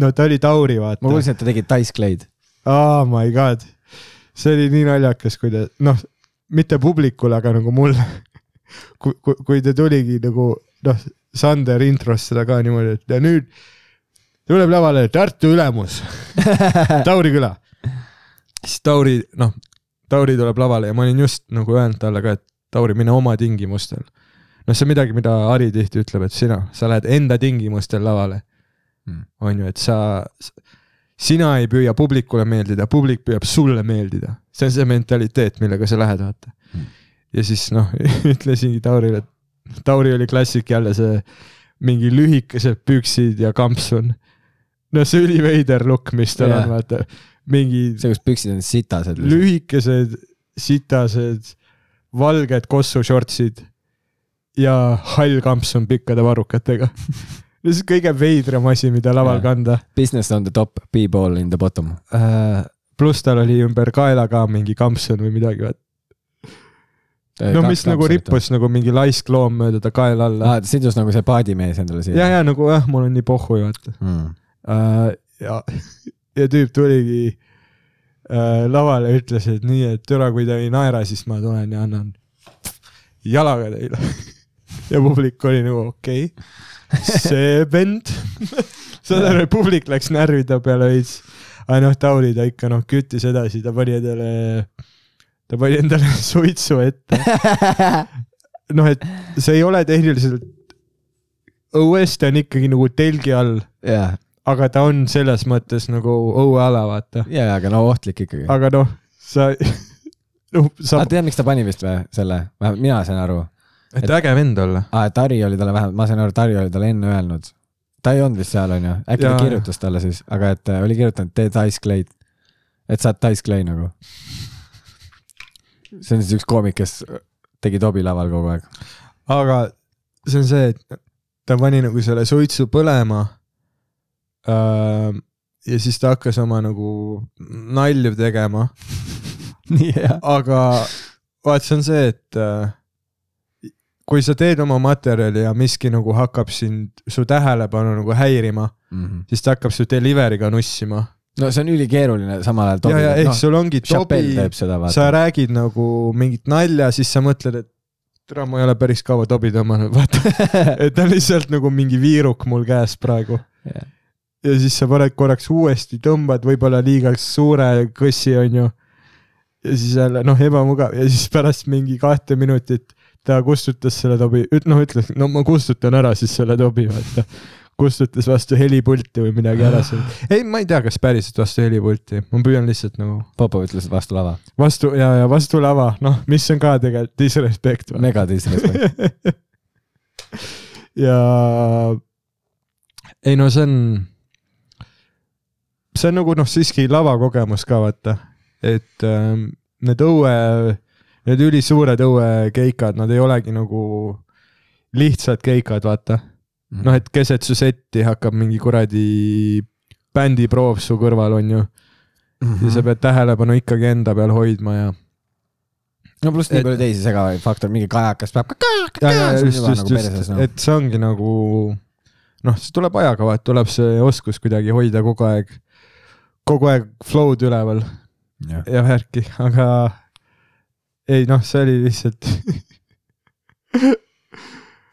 no ta oli Tauri, vaata. ma kuulsin, et ta tegi Clay'd. oh my god, see oli nii naljakas, kui ta noh, mitte publikule, aga nagu mulle. kui, kui, kui ta tuligi nagu noh, Sander intros seda ka niimoodi, et ja nüüd tuleb lavale Tartu ülemus, Tauri küla. siis Tauri, noh, Tauri tuleb lavale ja ma olin just nagu öelnud talle ka, et Tauri, mine oma tingimustel. noh, see on midagi, mida Hari tihti ütleb, et sina, sa lähed enda tingimustel lavale Mm. on ju, et sa, sina ei püüa publikule meeldida, publik püüab sulle meeldida, see on see mentaliteet, millega sa lähed, vaata Mm. ja siis noh, ütlesingi Taurile, et Tauri oli klassik jälle see mingi lühikesed püksid ja kampsun. no see üliveider look, mis tal Jaa. on, vaata, mingi see, kus püksid on sitased. lühikesed, sitased, valged kossu shortsid ja hall kampsun pikkade varrukatega. on kõige veidram asi, mida laval kanda Business on the top, B-ball in the bottom. äh,. pluss tal oli ümber kaela ka mingi kampsun või midagi, vaat. no mis nagu. rippus nagu mingi laisk loom mööda ta kaela alla ta sidus nagu see paadimees endale siia. ja, ja nagu jah, mul on nii pohhu ju vaata mm.. äh,. ja, ja tüüp tuligi äh, lavale ja ütles, et nii, et türa, kui te ei naera, siis ma tulen ja annan jalaga teile. ja publik oli nagu okei okay., see vend. saad aru, publik läks närvide peale veits. aga noh, Tauri ta ikka noh, küttis edasi, ta pani endale, ta pani endale suitsu ette. noh, et see ei ole tehniliselt õues, ta on ikkagi nagu telgi all jaa, aga ta on selles mõttes nagu õueala, vaata. jaa, aga no ohtlik ikkagi. aga noh, sa, noh, sa sa, tead, miks ta pani vist või selle, vähemalt mina sain aru. et äge vend olla. aa, et Harri oli talle vähemalt, ma sain aru, et Harri oli talle enne öelnud. ta ei olnud vist seal, onju, äkki Jaa. ta kirjutas talle siis, aga et äh, oli kirjutanud, tee Dice Clay'd. et sa oled Dice Clay nagu. see on siis üks koomik, kes tegi Tobi laval kogu aeg. aga see on see, et ta pani nagu selle suitsu põlema. Ja siis ta hakkas oma nagu nalju tegema, hea. aga vaat see on see, et äh, kui sa teed oma materjali ja miski nagu hakkab sind, su tähelepanu nagu häirima, siis ta hakkab su delivery'ga nussima. no see on ülikeeruline samal ajal ja, ja ehk noh, sul ongi tobi sa räägid nagu mingit nalja, siis sa mõtled, et tere, ma ei ole päris kaua tobi tõmmanud, vaata. et ta on lihtsalt nagu mingi viiruk mul käes praegu. Jah. Ja siis sa paned korraks uuesti, tõmbad võib-olla liiga suure kõssi, onju. ja siis jälle noh, ebamugav ja siis pärast mingi kahte minutit ta kustutas selle tobi, noh ütles, no ma kustutan ära siis selle tobi, vaata. kustutas vastu helipulti või midagi ära seal. ei, ma ei tea, kas päriselt vastu helipulti, ma püüan lihtsalt nagu Popov ütles vastu lava. vastu ja, ja vastu lava, noh, mis on ka tegelikult disrespect. mega disrespect. ja ei no see on, see on nagu noh, siiski lavakogemus ka vaata, et ähm, need õue, need ülisuured õuekeikad, nad ei olegi nagu lihtsad keikad, vaata. Mhm. noh, et keset su setti hakkab mingi kuradi bändiproov su kõrval, on ju, Mhm. ja sa pead tähelepanu ikkagi enda peal hoidma ja no pluss nii palju teisi segavaid faktoreid, mingi kajakas peab ka. ja, ja on just, just, nagu just noh. et see ongi nagu noh, see tuleb ajaga, vaat tuleb see oskus kuidagi hoida kogu aeg, kogu aeg flow'd üleval ja värki, aga ei noh, see oli lihtsalt,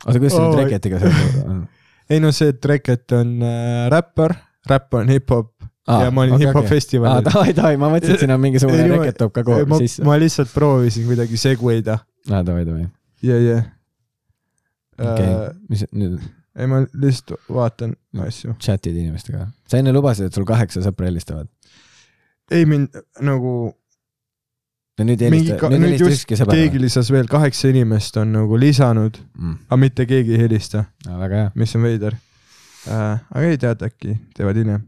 oota, kuidas selle Oi. Treketiga seotud on? ei no see, et Reket on äh, räppar, räpp on hip-hop ah, ja ma olin okay, hip-hop okay. festivalil. davai, davai, ma mõtlesin, et siin on mingisugune Ei, ma- Reket toob ka kohe sisse. ma lihtsalt proovisin kuidagi segway'da aa, davai, davai. ja, ja. okei Äh,, mis nüüd ei, ma lihtsalt vaatan asju. chat'id inimestega? sa enne lubasid, et sul kaheksa sõpra helistavad. ei mind nagu no nüüd helista, nüüd helista ükski sõber. keegi lisas veel kaheksa inimest on nagu lisanud, Mm. aga mitte keegi ei helista, hea. mis on veider äh,. aga ei tead, äkki teevad hiljem.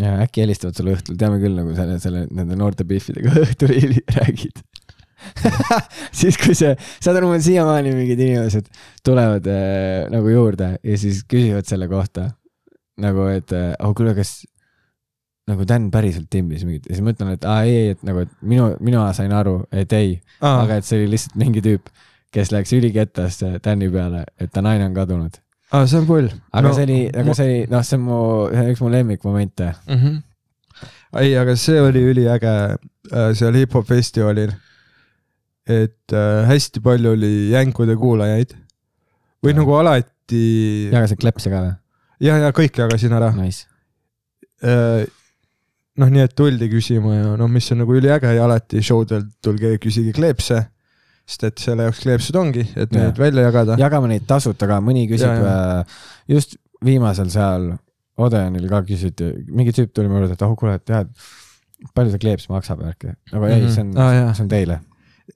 ja äkki helistavad sulle õhtul, teame küll nagu selle, selle, nende noorte Biffidega õhtul räägid. siis kui see, saad aru, mul siiamaani mingid inimesed tulevad äh, nagu juurde ja siis küsivad selle kohta nagu, et äh, oh kuule, kas nagu Dan päriselt timbis mingit ja siis ma ütlen, et aa ei, ei, et nagu, et minu, mina sain aru, et ei, aga et see oli lihtsalt mingi tüüp, kes läks ülikettasse Dani peale, et ta naine on kadunud. aa, see on pull. aga no, see oli, aga see oli, noh, see on mu, see on üks mu lemmikmomente. mm. -hmm. ei, aga see oli üliäge äh, seal hip-hop festivalil. Et äh, hästi palju oli jänkude kuulajaid või Ja. nagu alati ja, jagasid klepse ka või? ja, ja kõik jagasin ära Nice. äh,. noh, nii et tuldi küsima ja noh, mis on nagu üliäge ja alati show del tulge küsige kleepse. sest et selle jaoks kleepsud ongi, et Jah. neid välja jagada. jagame neid tasuta ka, mõni küsib Ja,, just viimasel seal Odeonil ka küsiti, mingi tüüp tuli mulle et oh kuule, et tead, palju see kleeps maksab värki. nagu ei, see on jaa. see on teile.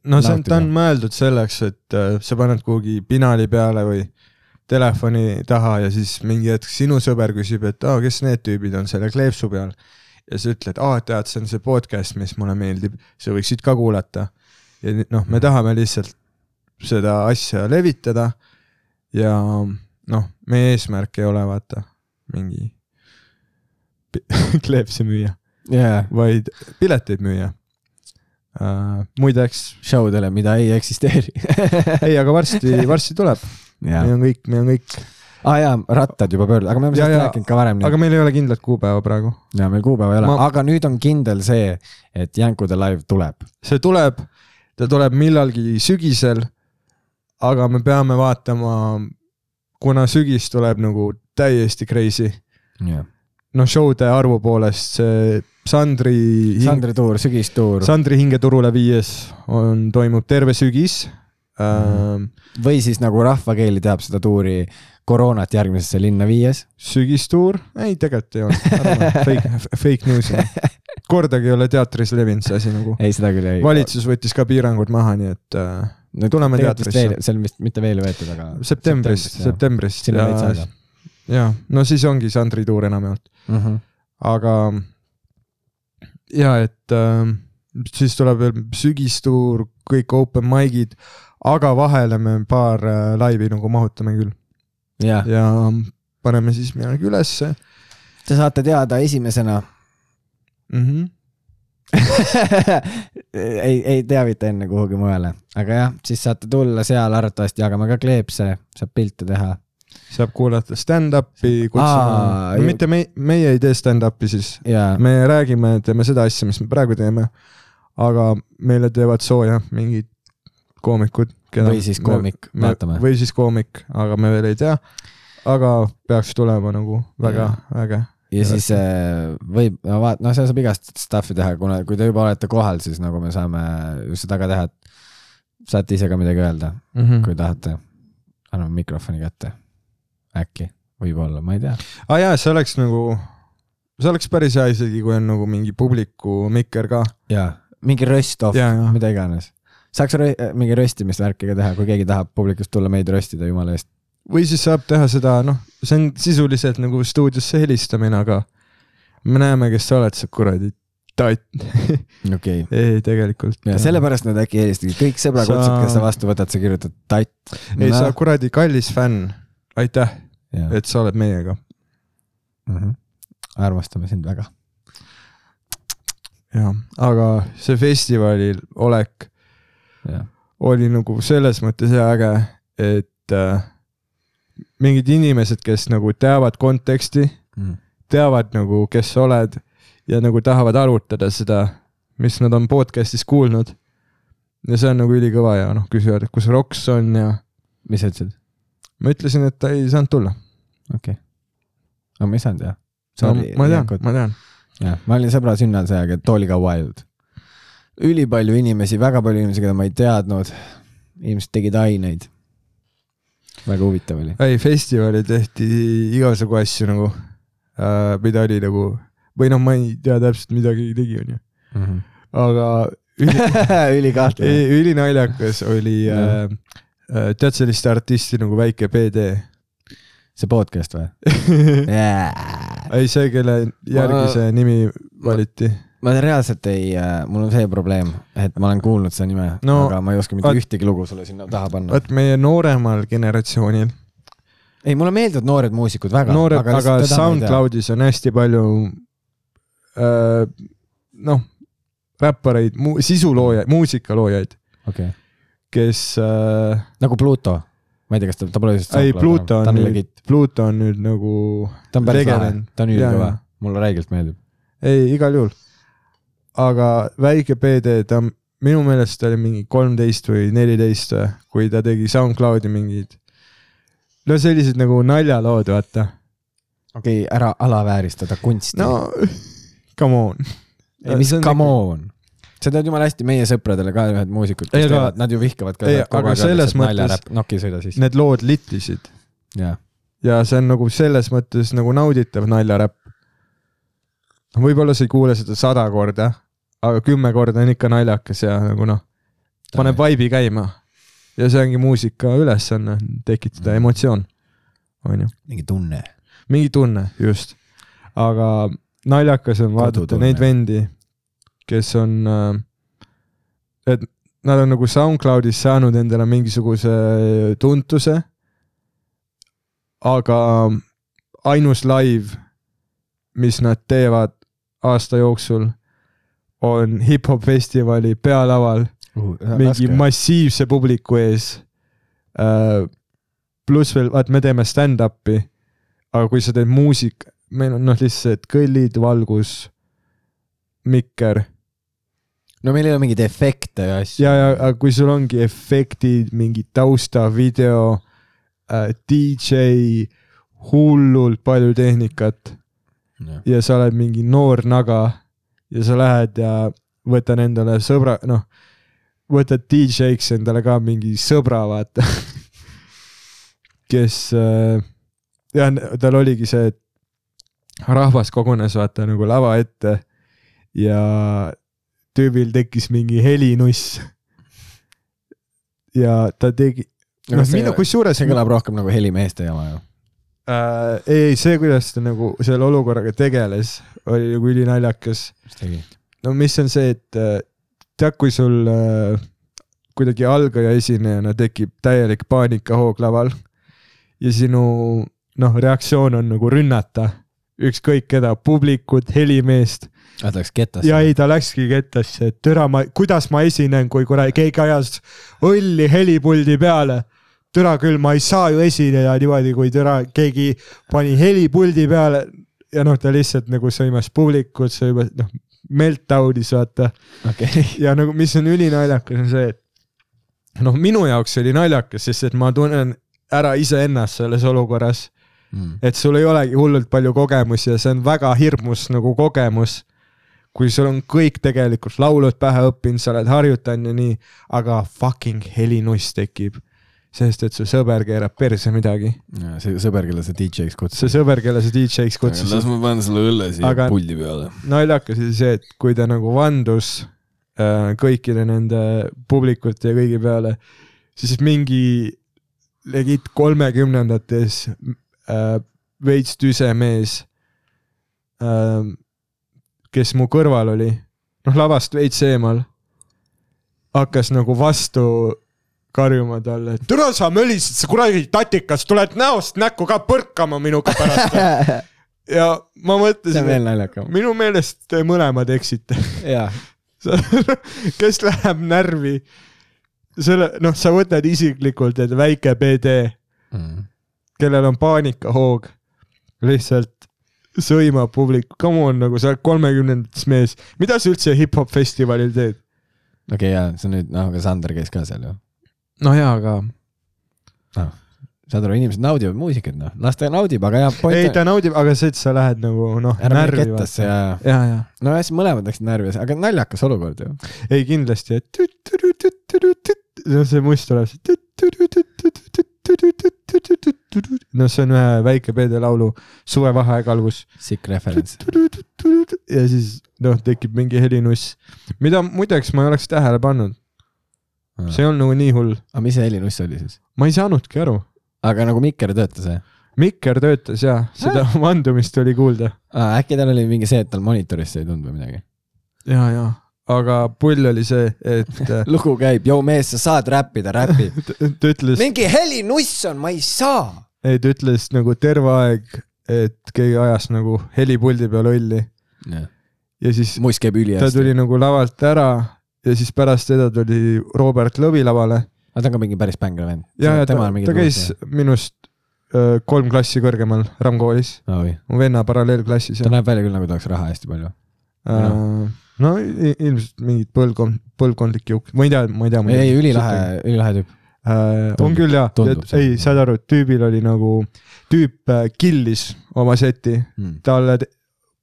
No see on, ta on mõeldud selleks, et äh, sa paned kuhugi pinali peale või telefoni taha ja siis mingi hetk sinu sõber küsib, et aa, kes need tüübid on selle kleepsu peal. ja sa ütled, aa, tead, see on see podcast, mis mulle meeldib, sa võiksid ka kuulata. ja noh, me tahame lihtsalt seda asja levitada ja noh, meie eesmärk ei ole vaata mingi kleepse müüa, jaa, vaid pileteid müüa uh,. muideks show dele, mida ei eksisteeri. ei, aga varsti, varsti tuleb, jaa meil, on kõik, meil on kõik, aa jaa, rattad juba pöörduvad, aga me oleme sellest rääkinud ka varem. aga meil ei ole kindlat kuupäeva praegu. ja meil kuupäeva ei ole Ma- aga nüüd on kindel see, et Jänkude live tuleb. see tuleb, ta tuleb millalgi sügisel. aga me peame vaatama, kuna sügis tuleb nagu täiesti crazy. noh, show'de arvu poolest see Sandri, Sandri tuur, sügistuur Sandri hingeturule viies on, toimub terve sügis äh,. või siis nagu rahvakeeli teab seda tuuri koroonat järgmisesse linna viies. sügistuur, ei tegelikult ei ole, fake, fake news. kordagi ei ole teatris levinud see asi nagu. ei, seda küll ei. valitsus võttis ka piirangud maha, nii et äh, no, tuleme teatrisse. see on vist mitte veel võetud, aga. septembris, septembris. siin on veits aega. Ja no siis ongi Sandri tuur enamjaolt, Mhm. aga ja et äh, siis tuleb veel sügistuur, kõik open mic'id, aga vahele me paar äh, laivi nagu mahutame küll jah, ja paneme siis midagi ülesse. Te saate teada esimesena mm. -hmm. ei, ei teavita enne kuhugi mujale, aga jah, siis saate tulla seal arvatavasti jagame ka kleepse, saab pilte teha. Saab kuulata stand-up'i, kutsume, ju- mitte me, meie ei tee stand-up'i siis, ja me räägime, teeme seda asja, mis me praegu teeme. aga meile teevad sooja mingid koomikud. Või siis koomik, vaatame. või siis koomik, aga me veel ei tea. aga peaks tulema nagu väga äge. ja siis äh, võib, no vaat-, noh, seal saab igast stuff'i teha, kuna, kui te juba olete kohal, siis nagu me saame just seda ka teha, et saate ise ka midagi öelda, Mhm. kui tahate. anname mikrofoni kätte. äkki, võib-olla, ma ei tea. aa jaa, see oleks nagu, see oleks päris hea isegi, kui on nagu mingi publiku mikker ka. jaa, mingi röst-off mida iganes. saaks rö- mingi röstimist värki ka teha, kui keegi tahab publikust tulla meid röstida, jumala eest. või siis saab teha seda, noh, see on sisuliselt nagu stuudiosse helistamine, aga me näeme, kes sa oled, sa kuradi tatt. okei okay.. ei, tegelikult. ja sellepärast nad äkki helistagi, kõik sõbrakutsed Sa- kes sa vastu võtad, sa kirjutad tatt. ei, sa kuradi kallis fänn, aitäh, ja. et sa oled meiega. mm. -hmm. armastame sind väga. jah, aga see festivalil olek jah, oli nagu selles mõttes hea äge, et äh, mingid inimesed, kes nagu teavad konteksti, Mm. teavad nagu, kes sa oled ja nagu tahavad arutada seda, mis nad on podcast'is kuulnud. ja see on nagu ülikõva ja noh, küsivad, et kus Roks on ja mis sa ütlesid? Ma ütlesin, et ta ei saanud tulla. okei okay.. aga ma ei saanud jah. ma tean, ma tean. jah, ma olin sõbra sünnal see aeg, et Tooliga Wild. ülipalju inimesi, väga palju inimesi, keda ma ei teadnud. inimesed tegid aineid. väga huvitav oli. ei, festivalil tehti igasugu asju nagu äh,, mida oli nagu või noh, ma ei tea täpselt, mida keegi tegi, onju, aga üli, ei, ülinaljakas oli äh, tead sellist artisti nagu Väike PD? see podcast või? ei, see, kelle järgi Ma- see nimi valiti. ma reaalselt ei, mul on see probleem, et ma olen kuulnud seda nime no,, aga ma ei oska mitte vaat- ühtegi lugu sulle sinna taha panna. vot meie nooremal generatsioonil, ei, mulle meeldivad noored muusikud väga. noored, aga, aga SoundCloudis on hästi palju äh, noh, räppareid, sisuloojaid, muusikaloojaid, okay., kes äh, nagu Pluto. ma ei tea, kas ta, ta pole vist. ei, Pluto on nüüd Pluto on nüüd nagu, ta on päris lahe ta on ülikõva mulle räigelt meeldib. ei igal juhul. aga väike PD, ta minu meelest ta oli mingi kolmteist või neliteist, kui ta tegi SoundCloudi mingid, no sellised nagu naljalood, vaata. okei okay,, ära alavääristada kunsti no come on. ei, mis come on. Sa tead jumala hästi meie sõpradele ka ühed muusikud, kes teevad, nad ju vihkavad ka. Aga selles mõttes- noki sõida siis. Need lood littisid jah, ja see on nagu selles mõttes nagu nauditav naljaräpp. võib-olla sa ei kuule seda sada korda, aga kümme korda on ikka naljakas ja nagu noh, paneb vaibi käima. ja see ongi muusika ülesanne, tekitada emotsioon, onju. mingi tunne. mingi tunne, just. aga naljakas on vaadata neid vendi, kes on, et nad on nagu SoundCloudis saanud endale mingisuguse tuntuse. aga ainus live, mis nad teevad aasta jooksul, on hip-hop festivali pealaval mingi massiivse publiku ees. pluss veel, vaat me teeme stand-up'i, aga kui sa teed muusik, meil on noh, lihtsalt kõllid, valgus, mikker no meil ei ole mingeid efekte ja asju. ja, ja kui sul ongi efektid, mingi taustavideo äh,, DJ, hullult palju tehnikat ja sa oled mingi noor naga ja sa lähed ja võtad endale sõbra, noh, võtad DJ-ks endale ka mingi sõbra, vaata, kes äh,, jah, tal oligi see, et rahvas kogunes vaata nagu lava ette ja tüübil tekkis mingi helinuss. ja ta tegi, noh, minu, kusjuures see kõlab rohkem nagu helimeeste jama ju. äh, ei, ei see, kuidas ta nagu selle olukorraga tegeles, oli nagu ülinaljakas. mis tegi? no mis on see, et äh, tead, kui sul äh, kuidagi algaja esinejana tekib täielik paanikahoog laval ja sinu noh, reaktsioon on nagu rünnata ükskõik keda, publikut, helimeest ah,. ta läks kettasse ja. ei, ta läkski kettasse, et türa ma, kuidas ma esinen, kui kuradi keegi ajas õlli helipuldi peale. türa küll, ma ei saa ju esineda niimoodi, kui türa keegi pani helipuldi peale ja noh, ta lihtsalt nagu sõimas publikut, sõimas noh, meltdown'is vaata okay., ja nagu, mis on ülinaljakas, on see, et noh, minu jaoks oli naljakas, sest et ma tunnen ära iseennast selles olukorras, mm. et sul ei olegi hullult palju kogemusi ja see on väga hirmus nagu kogemus. kui sul on kõik tegelikult laulud pähe õppinud, sa oled harjutanud ja nii, aga fucking helinuss tekib. sest et su sõber keerab perse midagi, see sõber, kelle sa DJ-ks see kutsusid. sõber, kelle sa DJ-ks kutsusid, ma panen selle õlle siia Aga- puldi peale. naljakas oli see, et kui ta nagu vandus äh, kõikide nende publikute ja kõigi peale, siis mingi legit kolmekümnendates äh, veits tüse mees. Äh,, kes mu kõrval oli, noh lavast veits eemal, hakkas nagu vastu karjuma talle, et tule sa mölised, sa kuradi tatikas, tuled näost näkku ka põrkama minuga pärast. ja ma mõtlesin, minu meelest te mõlemad eksite. kes läheb närvi, selle, noh, sa võtad isiklikult, et väike PD, Mm. Kellel on paanikahoog, lihtsalt sõimab publik, come on, nagu sa oled kolmekümnendates mees, mida sa üldse hip-hop festivalil teed? okei, jaa, see on nüüd, noh, aga Sander käis ka seal ju. no jaa, aga saad aru, inimesed naudivad muusikat, noh, las ta naudib, aga jah, ei, ta naudib, aga see, et sa lähed nagu noh, ära mine närvi kettasse ja, ja, ja no jah, siis mõlemad läksid närvi, aga naljakas olukord ju. ei kindlasti, et see must tuleb see. No see on ühe väike Peede laulu Suvevaheaeg algus Sick reference. ja siis noh, tekib mingi helinuss, mida muideks ma ei oleks tähele pannud, see ei olnud nagu nii hull, aga mis see helinuss oli siis? ma ei saanudki aru. aga nagu mikker töötas või? mikker töötas ja seda vandumist oli kuulda äkki tal oli mingi see, et tal monitorist ei tulnud või midagi? ja, ja, aga pull oli see, et äh, lugu käib, joo mees, sa saad räppida, räpi. ta ütles, mingi helinuss on, ma ei saa. Ei ta ütles nagu terve aeg, et keegi ajas nagu helipuldi peal õlli ja siis muist käib ta ülihästi. tuli nagu lavalt ära ja siis pärast teda tuli Robert Lõvi lavale aga ta on ka mingi päris bänger vend. ja, ja ta, ta käis minust öö, kolm klassi kõrgemal RAM koolis, oi, mu venna paralleelklassis ta ja näeb välja küll nagu ta oleks raha hästi palju. äh, no ilmselt mingid põlvkond, põlvkondlik jõuk, ma ei tea, ma ei tea. ei, ülilahe, ülilahe tüüp. äh,. on küll jaa, ei, saad aru, tüübil oli nagu, tüüp äh, killis oma seti, Mm. talle t-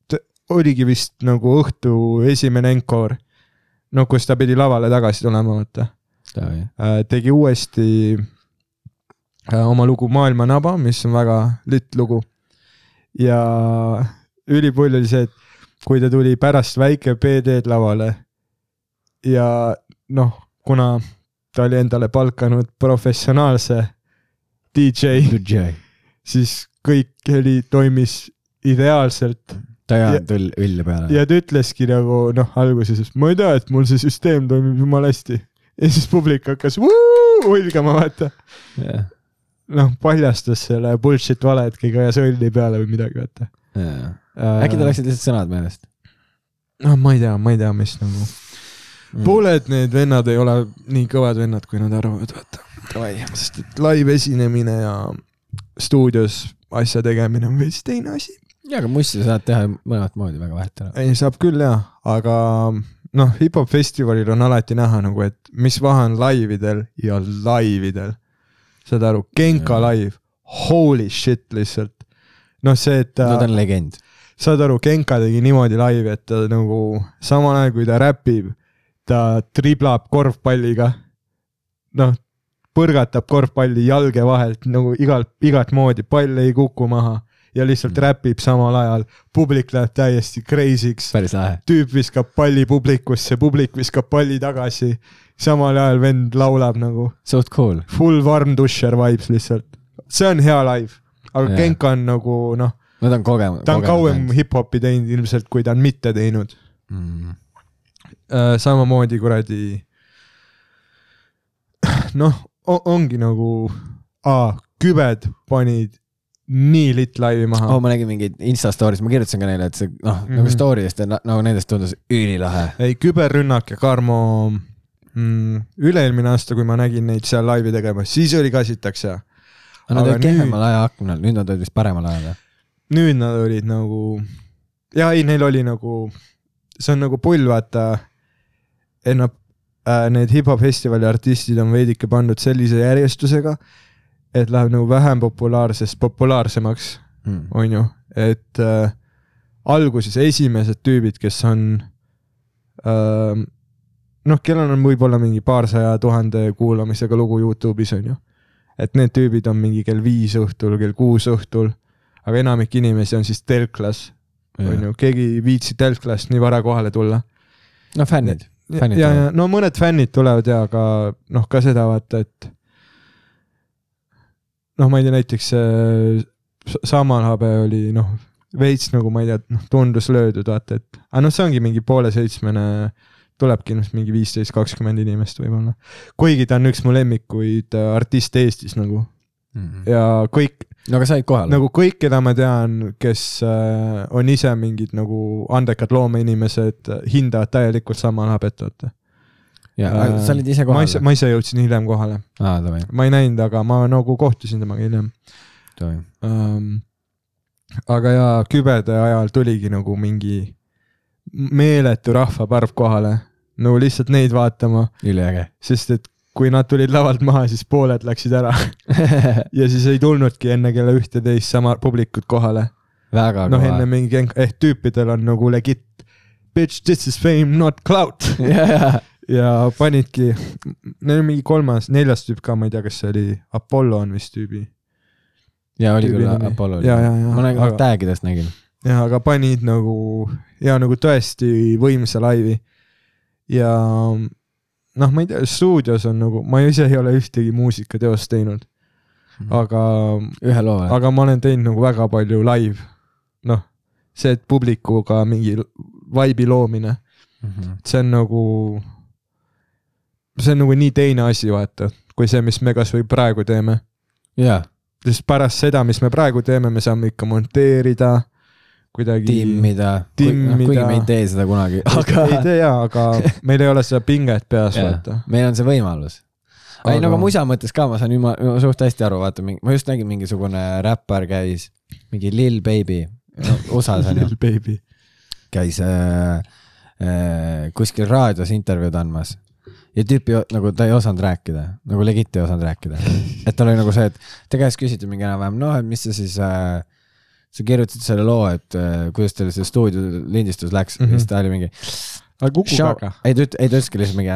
t- oligi vist nagu õhtu esimene encore. no kus ta pidi lavale tagasi tulema, vaata. tegi uuesti äh, oma lugu Maailma naba, mis on väga litt lugu. ja ülipull oli see, et kui ta tuli pärast väike PD-d lavale ja noh, kuna ta oli endale palkanud professionaalse DJ, DJ. siis kõik heli toimis ideaalselt ta ei Ja- ajanud õll, õlle peale. ja ta ütleski nagu noh, alguses, et ma ei tea, et mul see süsteem toimib jumala hästi. ja siis publik hakkas vuu, hulgama, vaata. jah, noh, paljastas selle bullshit vale, et keegi ajas õlli peale või midagi, vaata. jah. äkki tal läksid lihtsalt sõnad meelest? noh, ma ei tea, ma ei tea, mis nagu. Pooled need vennad ei ole nii kõvad vennad, kui nad arvavad, vaata. sest et live esinemine ja stuudios asja tegemine on veits teine asi. jaa, aga musti sa saad teha mõlemat moodi väga vahet ära. ei, saab küll jaa, aga noh, hip-hop festivalil on alati näha nagu, et mis vahe on laividel ja laividel. saad aru, Genka live, holy shit lihtsalt. noh, see, et no ta on legend. saad aru, Genka tegi niimoodi laivi, et ta nagu samal ajal kui ta räpib, ta triblab korvpalliga. noh, põrgatab korvpalli jalge vahelt nagu igalt, igat moodi, pall ei kuku maha ja lihtsalt Mm. räpib samal ajal. publik läheb täiesti crazy'ks, tüüp viskab palli publikusse, publik viskab palli tagasi. samal ajal vend laulab nagu suht cool. full Varm Tusher vibes lihtsalt. see on hea live, aga Jaa. Genka on nagu noh, no ta on kogenud. ta on kauem hip-hopi teinud ilmselt, kui ta on mitte teinud. mm.. Äh, samamoodi kuradi noh, ongi nagu, kübed panid nii litt laivi maha oh, ma nägin mingeid Insta story's, ma kirjutasin ka neile, et see noh mm, -hmm. nagu Mhm. story'st ja na- nagu nendest tundus ülilahe. ei, küberrünnak ja Karmo mm,, üle-eelmine aasta, kui ma nägin neid seal laivi tegemas, siis oli ka sitaks hea. aga nad olid kehvemal ajaaknal, nüüd nad olid vist paremal ajal. nüüd nad olid nagu, ja ei, neil oli nagu, see on nagu pull, vaata, et nad äh,, need hip-hop festivali artistid on veidike pandud sellise järjestusega, et läheb nagu vähem populaarsest populaarsemaks, Mm. on ju, et äh, alguses esimesed tüübid, kes on äh, noh, kellel on võib-olla mingi paarsaja tuhande kuulamisega lugu Youtube'is on ju. et need tüübid on mingi kell viis õhtul, kell kuus õhtul, aga enamik inimesi on siis telklas, on ju, keegi ei viitsi telklast nii vara kohale tulla. no fännid. ja, Fännid ja tulevad., no mõned fännid tulevad ja, aga noh, ka seda vaata, et noh, ma ei tea, näiteks äh, S- Samalhabe oli noh, veits nagu ma ei tea, noh tundus löödud vaata, et aga noh, see ongi mingi poole seitsmene, tulebki ilmselt mingi viisteist, kakskümmend inimest võib-olla. kuigi ta on üks mu lemmikuid äh, artiste Eestis nagu ja kõik no aga said kohale? nagu kõik, keda ma tean, kes äh, on ise mingid nagu andekad loomeinimesed, hindavad täielikult Samalhabet, vaata. ja äh, sa olid ise ma kohal ise, ma ise jõudsin hiljem kohale, davai, ma ei näinud, aga ma nagu kohtusin temaga hiljem um,. aga jaa, kübede ajal tuligi nagu mingi meeletu rahvaparv kohale, nagu lihtsalt neid vaatama, üliäge. sest et kui nad tulid lavalt maha, siis pooled läksid ära ja siis ei tulnudki enne kella ühteteist sama publikut kohale. väga noh, enne. mingi, ehk tüüpidel on nagu legit bitch, this is fame, not clout ja panidki, neil on mingi kolmas, neljas tüüp ka, ma ei tea, kas see oli Apollo on vist tüübi. ja oli tüübi küll. Apollo. Ja. ma nägin Aga- aga... tag'idest nägin. jah, aga panid nagu ja nagu tõesti võimsa laivi. ja noh, ma ei tea, stuudios on nagu, ma ise ei ole ühtegi muusikateost teinud, aga, ühe loo või? aga ma olen teinud nagu väga palju live. noh, see, et publikuga mingi vibe'i loomine, see on nagu, see on nagu nii teine asi, vaata, kui see, mis me kasvõi praegu teeme. jaa, sest pärast seda, mis me praegu teeme, me saame ikka monteerida, kuidagi. timmida. timmida. kuigi me ei tee seda kunagi, aga... ei tea jaa, aga meil ei ole seda pinget peas, vaata. meil on see võimalus. ei Aga- no aga musa mõttes ka ma saan jumala, suht hästi aru, vaata, ma just nägin mingisugune räppar käis, mingi Lil Baby no,, USA-s on ju, käis äh, äh, kuskil raadios intervjuud andmas ja tüüp ei, o- nagu ta ei osanud rääkida, nagu legit ei osanud rääkida. et tal oli nagu see, et ta käest küsiti mingi enam-vähem, noh, et mis sa siis äh,, sa kirjutasid selle loo, et äh, kuidas teil see stuudio lindistus läks mm. -hmm. siis ta oli mingi. ei ta üt-, ei ta ütleski lihtsalt mingi.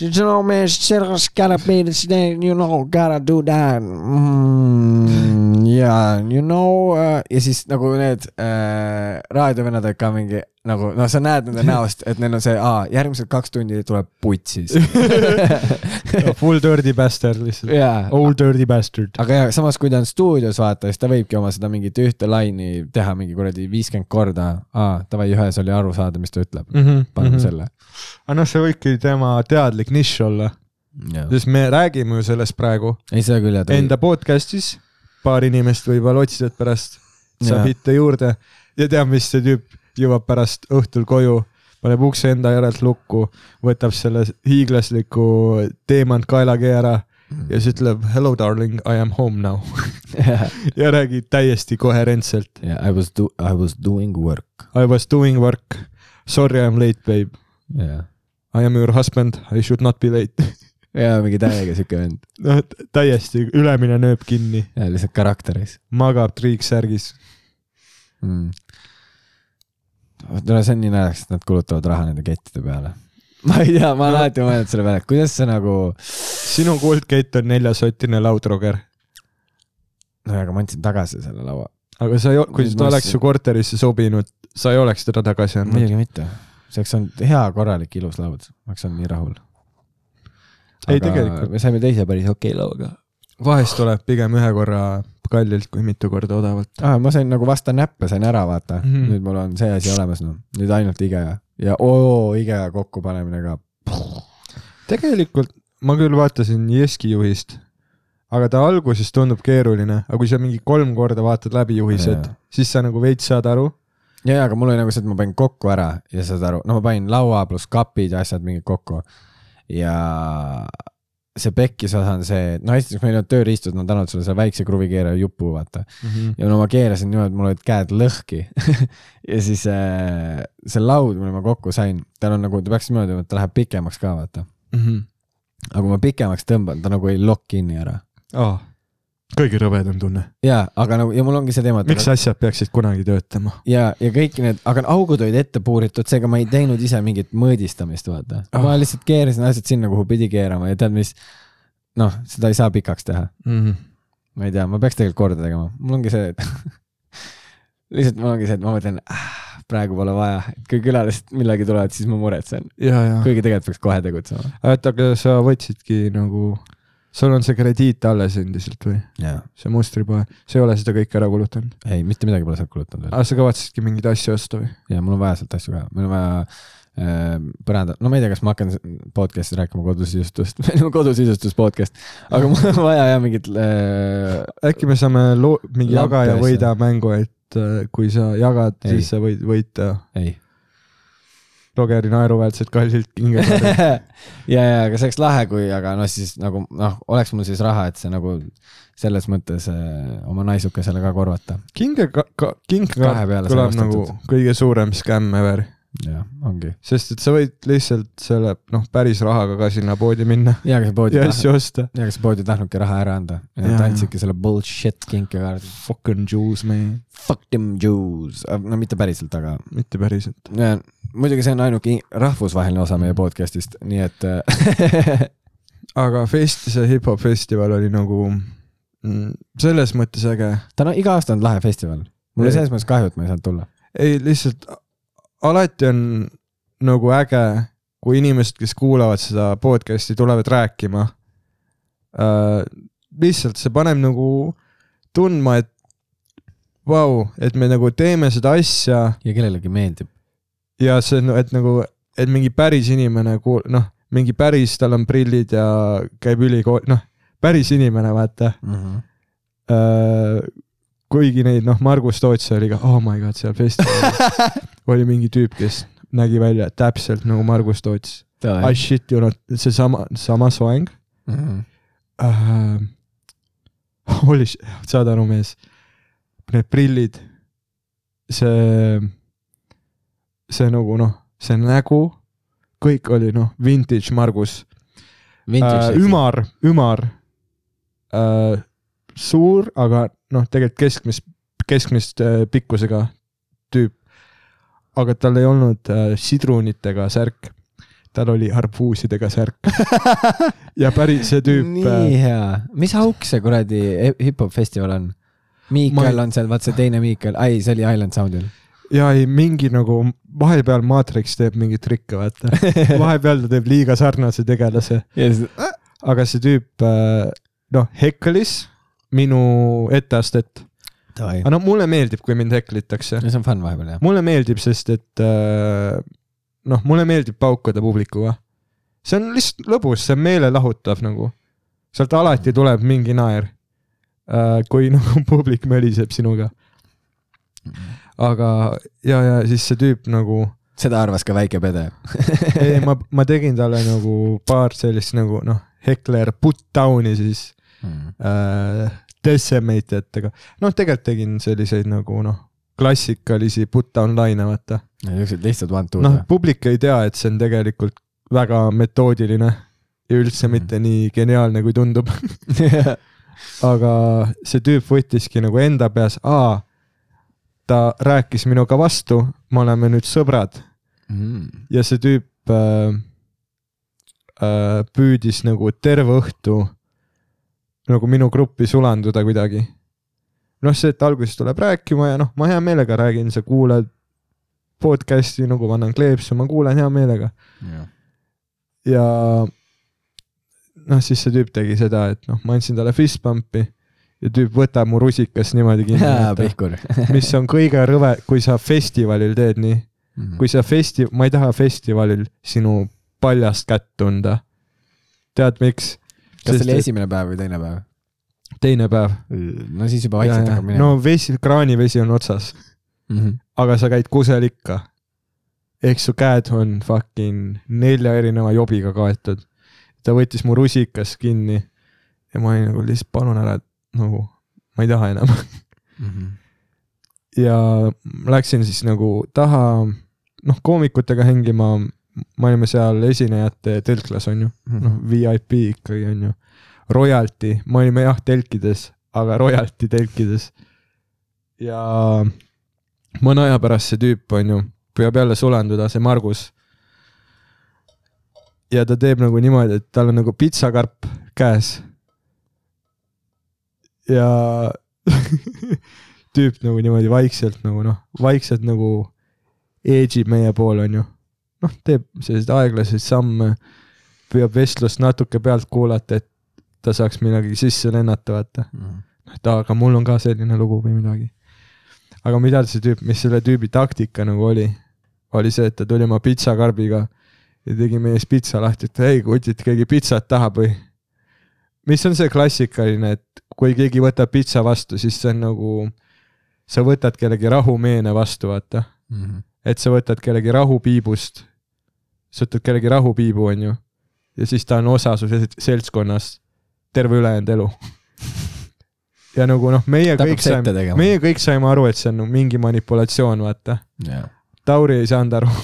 You know, man, shit's gotta be this thing, you know, gotta do that mm,. Yeah, you know uh, ja siis nagu need äh, raadiovennad olid ka mingi nagu noh, sa näed nende näost, et neil on see, aa, järgmised kaks tundi tuleb putsis. Full dirty bastard lihtsalt. jaa, Old dirty bastard. aga ja samas, kui ta on stuudios vaata, siis ta võibki oma seda mingit ühte laini teha mingi kuradi viiskümmend korda. aa, davai, ühes oli aru saada, mis ta ütleb. paneme mm -hmm. selle. aga noh, see võibki tema teadlik nišš olla, sest me räägime ju sellest praegu ei, seda küll jah. enda podcast'is. paar inimest võib-olla otsivad pärast, saab Jaa. hitte juurde ja teab, mis see tüüp jõuab pärast õhtul koju, paneb ukse enda järelt lukku, võtab selle hiiglasliku teemant kaelakee ära ja siis ütleb hello darling, I am home now ja räägib täiesti koherentselt. Yeah, I was do-, I was doing work I was doing work, sorry I am late babe, yeah.. I am your husband, I should not be late. ja mingi täiega siuke vend noh, täiesti ülemine nööp kinni, ja lihtsalt karakteris magab triiksärgis. mm.. tule, see on nii naljakas, et nad kulutavad raha nende kettide peale. ma ei tea, ma olen alati mõelnud selle peale, et kuidas see nagu, sinu kuldkett on neljasotine laudroger, no aga ma andsin tagasi selle laua. aga sa ei, kui ta oleks su korterisse sobinud, sa ei oleks teda tagasi andnud. muidugi mitte, see oleks olnud hea, korralik, ilus laud, ma oleks olnud nii rahul. Ei, tegelikult. me saime teise päris okei lauaga vahest tuleb pigem ühe korra kallilt kui mitu korda odavalt. ah,. ma sain nagu vasta näppe sain ära, vaata mm. -hmm. nüüd mul on see asi olemas, noh, nüüd ainult IKEA ja oo, IKEA kokkupanemine ka. tegelikult ma küll vaatasin Jeski juhist, aga ta alguses tundub keeruline, aga kui sa mingi kolm korda vaatad läbi juhised siis sa nagu veits saad aru. ja, ja aga mul oli nagu see, et ma panin kokku ära ja saad aru, no ma panin laua pluss kapid ja asjad mingid kokku. ja see pekkis osa on see, no esiteks meil ei olnud tööriistud, nad annavad sulle selle väikse kruvikeeraja jupu, vaata. ja no ma keerasin niimoodi, et mul olid käed lõhki ja siis äh, see laud, mille ma kokku sain, tal on nagu, ta peaks niimoodi, et ta läheb pikemaks ka, vaata. aga kui ma pikemaks tõmban, ta nagu ei lokk kinni ära. Oh, kõige rõvedam tunne. ja, aga nagu ja mul ongi see teema, et miks asjad peaksid kunagi töötama? ja, ja kõik need, aga augud olid ette puuritud, seega ma ei teinud ise mingit mõõdistamist, vaata oh.. ma lihtsalt keerasin asjad sinna, kuhu pidi keerama ja tead mis, noh, seda ei saa pikaks teha. Mhm. ma ei tea, ma peaks tegelikult korda tegema, mul ongi see, et lihtsalt mul ongi see, et ma mõtlen ah,, praegu pole vaja, et kui külalised millalgi tulevad, siis ma muretsen, kuigi tegelikult peaks kohe tegutsema. oota, aga sa võtsidki nagu, sul on see krediit alles endiselt või? jaa, see mustripoe, sa ei ole seda kõike ära kulutanud? ei, mitte midagi pole sealt kulutanud veel. Aga sa kavatsesidki mingeid asju osta või? ja mul on vaja sealt asju ka, meil on vaja äh, põranda, no ma ei tea, kas ma hakkan podcast'i rääkima kodusisustust, meil on kodusisustus podcast, aga mul on vaja jah mingit äh, äkki me saame loo-, mingi jaga ja võida mängu, et äh, kui sa jagad, siis sa võid võita. Ei Rogeri naeruväärselt kallilt kingekaardi. ja, ja, aga see oleks lahe, kui, aga noh, siis nagu noh, oleks mul siis raha, et see nagu selles mõttes äh, oma naisukesele ka korvata. kinge, Kahe kingekaart peale kõlab nagu kõige suurem skämm ever, jah, ongi. sest et sa võid lihtsalt selle noh, päris rahaga ka sinna poodi minna ja, aga see pood ja asju osta. ja, aga see pood ei tahtnudki raha ära anda. Andsidki selle bullshit kinkekaardi. Fucking Jews, man, Fuck them Jews, no mitte päriselt, aga mitte päriselt. Muidugi see on ainuke rahvusvaheline osa meie podcast'ist, nii et äh, aga fest, see hip-hop festival oli nagu mm, selles mõttes äge. ta on iga aasta on lahe festival. mul oli selles mõttes kahju, et ma ei saanud tulla. ei, lihtsalt alati on nagu äge, kui inimesed, kes kuulavad seda podcast'i, tulevad rääkima äh,. lihtsalt see paneb nagu tundma, et vau, et me nagu teeme seda asja ja kellelegi meeldib. ja see et nagu, et mingi päris inimene kuul-, noh, mingi päris, tal on prillid ja käib ülikool, noh, päris inimene, vaata äh,. kuigi neid, noh, Margus Toots oli ka, oh my god, seal festivalil oli mingi tüüp, kes nägi välja täpselt nagu Margus Toots. I shit you not, seesama, sama soeng äh,. Holy shit, saad aru, mees, need prillid, see, see nagu noh, see nägu, kõik oli noh, vintage Margus äh,. ümar, ümar äh,, suur, aga noh, tegelikult keskmist, keskmist äh, pikkusega tüüp. Aga tal ei olnud äh, sidrunitega särk, tal oli arbuusidega särk. ja päris see tüüp nii äh,, hea, mis auk see kuradi hip-hop festival on? Miikal Ma ei- on seal, vaat see teine Miikal, ai, see oli Island Soundil. ja ei mingi nagu vahepeal Matrix teeb mingeid trikke, vaata. vahepeal ta teeb liiga sarnase tegelase, siis, aga see tüüp äh, noh, hekkelis minu etteastet. Aga no mulle meeldib, kui mind heklitakse. see on fun vahepeal jah. mulle meeldib, sest et äh, noh, mulle meeldib paukuda publikuga. see on lihtsalt lõbus, see on meelelahutav nagu. sealt alati tuleb mingi naer äh,, kui nagu publik möliseb sinuga. aga, ja, ja siis see tüüp nagu, seda arvas ka väike pede. ei, ma, ma tegin talle nagu paar sellist nagu noh, hekler put down'i siis äh, decimate etega. noh, tegelikult tegin selliseid nagu noh, klassikalisi put down laine, vaata. niisugused lihtsalt one two noh, publik ei tea, et see on tegelikult väga metoodiline ja üldse mitte nii geniaalne, kui tundub. aga see tüüp võttiski nagu enda peas, aa, ta rääkis minuga vastu, me oleme nüüd sõbrad mm.. ja see tüüp äh, äh, püüdis nagu terve õhtu nagu minu gruppi sulanduda kuidagi. noh, see, et alguses tuleb rääkima ja noh, ma hea meelega räägin, sa kuulad podcast'i nagu ma annan kleepsu, ma kuulan hea meelega ja noh, siis see tüüp tegi seda, et noh, ma andsin talle fist pump'i ja tüüp võtab mu rusikas niimoodi kinni, mis on kõige rõve, kui sa festivalil teed nii kui sa festi-, ma ei taha festivalil sinu paljast kätt tunda. tead miks? Kas see oli esimene päev või teine päev? teine päev. no siis juba vaikselt hakkab minema no vesi, kraanivesi on otsas, mm. -hmm. aga sa käid kusel ikka. ehk su käed on fucking nelja erineva jobiga kaetud. ta võttis mu rusikas kinni ja ma olin nagu lihtsalt palun ära, et nagu ma ei taha enam. Mm -hmm. ja läksin siis nagu taha, noh, koomikutega hängima, me olime seal esinejate telklas, on ju, noh, VIP ikkagi on ju, royalty, me olime jah telkides, aga royalty telkides. ja mõne aja pärast see tüüp on ju, püüab jälle sulanduda, see Margus. ja ta teeb nagu niimoodi, et tal on nagu pitsakarp käes. ja tüüp nagu niimoodi vaikselt nagu noh, vaikselt nagu edge ib meie poole, onju. noh, teeb selliseid aeglaseid samme, püüab vestlust natuke pealt kuulata, et ta saaks midagi sisse lennata, vaata. et aa, aga mul on ka selline lugu või midagi. aga mida see tüüp, mis selle tüübi taktika nagu oli, oli see, et ta tuli oma pitsakarbiga ja tegi meie ees pitsa lahti, et hei kutid, keegi pitsat tahab või? mis on see klassikaline, et kui keegi võtab pitsa vastu, siis see on nagu, sa võtad kellegi rahumeene vastu, vaata. Mm -hmm. et sa võtad kellegi rahupiibust, sa võtad kellegi rahupiibu, onju, ja siis ta on osa su sel- seltskonnast terve ülejäänud elu. ja nagu noh, meie Ta kõik saime, meie kõik saime aru, et see on nagu mingi manipulatsioon, vaata. Yeah. Tauri ei saanud aru.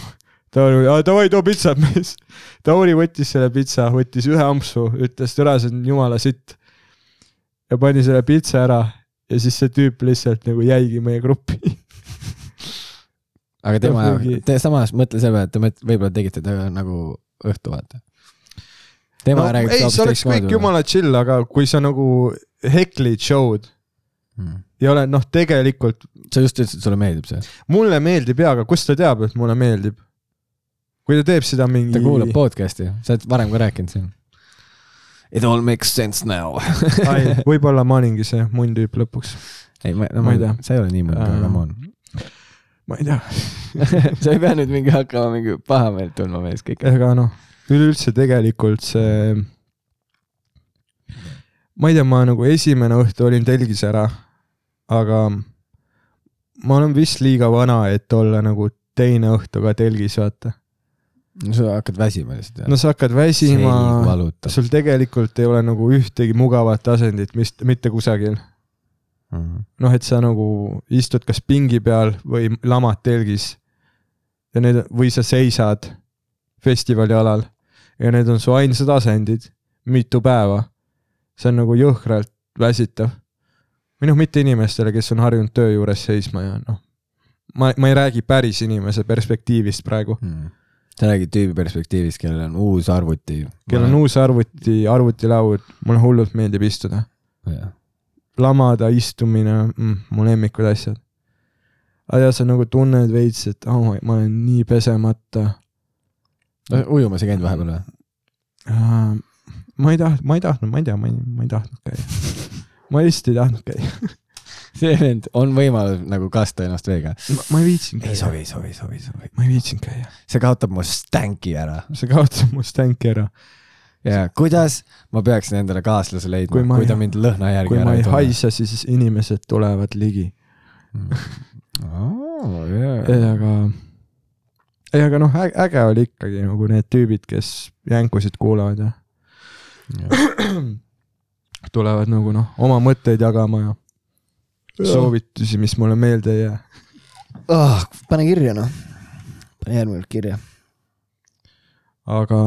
Tauri, davai, too pitsat, mees. Tauri võttis selle pitsa, võttis ühe ampsu, ütles, türa, see on jumala sitt. ja pani selle pitsa ära ja siis see tüüp lihtsalt nagu jäigi meie gruppi. aga tema te samas mõtle selle peale, et te mõt-, võib-olla tegite temaga nagu õhtu, vaata. tema no, räägib ei, see oleks kõik. jumala chill, aga kui sa nagu heklid show'd mm.. ja oled noh, tegelikult sa just ütlesid, et sulle meeldib see. mulle meeldib ja, aga kust ta teab, et mulle meeldib? kui ta teeb seda mingi ta kuulab podcast'i, sa oled varem ka rääkinud siin. It all makes sense now. võib-olla ma olingi see munn tüüp lõpuks, ei, ma, no Ma ma ei tea. sa ei ole nii mõnda, Aa. come on. Ma ei tea, sa ei pea nüüd mingi hakkama mingi pahameelt tundma mees kõik. ega noh, üleüldse tegelikult see, ma ei tea, ma nagu esimene õhtu olin telgis ära, aga ma olen vist liiga vana, et olla nagu teine õhtu ka telgis, vaata. no sa hakkad väsima lihtsalt. no sa hakkad väsima, sul tegelikult ei ole nagu ühtegi mugavat asendit, mis, mitte kusagil. Mhm. noh, et sa nagu istud kas pingi peal või lamad telgis ja need või sa seisad festivali alal ja need on su ainsad asendid mitu päeva. see on nagu jõhkralt väsitav. või noh, mitte inimestele, kes on harjunud töö juures seisma ja noh, ma, ma ei räägi päris inimese perspektiivist praegu, Mhm. sa räägid tüübi perspektiivist, kellel on uus arvuti. kellel on uus arvuti, arvutilaud, mulle hullult meeldib istuda. lamada, istumine mm,, mu lemmikud asjad. aga ja sa nagu tunned veits, et oh, ma olen nii pesemata no ujumas ei käinud vahepeal või? uh,. ma ei tahtnud, ma ei tahtnud, ma ei tea, ma ei, ma ei tahtnud käia. ma lihtsalt ei tahtnud käia. see vend on võimalus nagu kasta ennast veega. ma ei viitsinud ei käia. sobi, sobi, sobi, sobi. ma ei viitsinud käia. see kaotab mu stänki ära. see kaotab mu stänki ära. Ja kuidas ma peaksin endale kaaslase leidma, Kui kui, ta mind lõhna järgi kui ma ei haise, siis inimesed tulevad ligi. Oh, yeah. ei, aga, ei, aga noh, äge oli ikkagi nagu need tüübid, kes jänkusid kuulavad ja tulevad nagu noh, oma mõtteid jagama ja soovitusi, mis mulle meelde ei jää. oh,. pane kirja noh. pane järgmine kord kirja. aga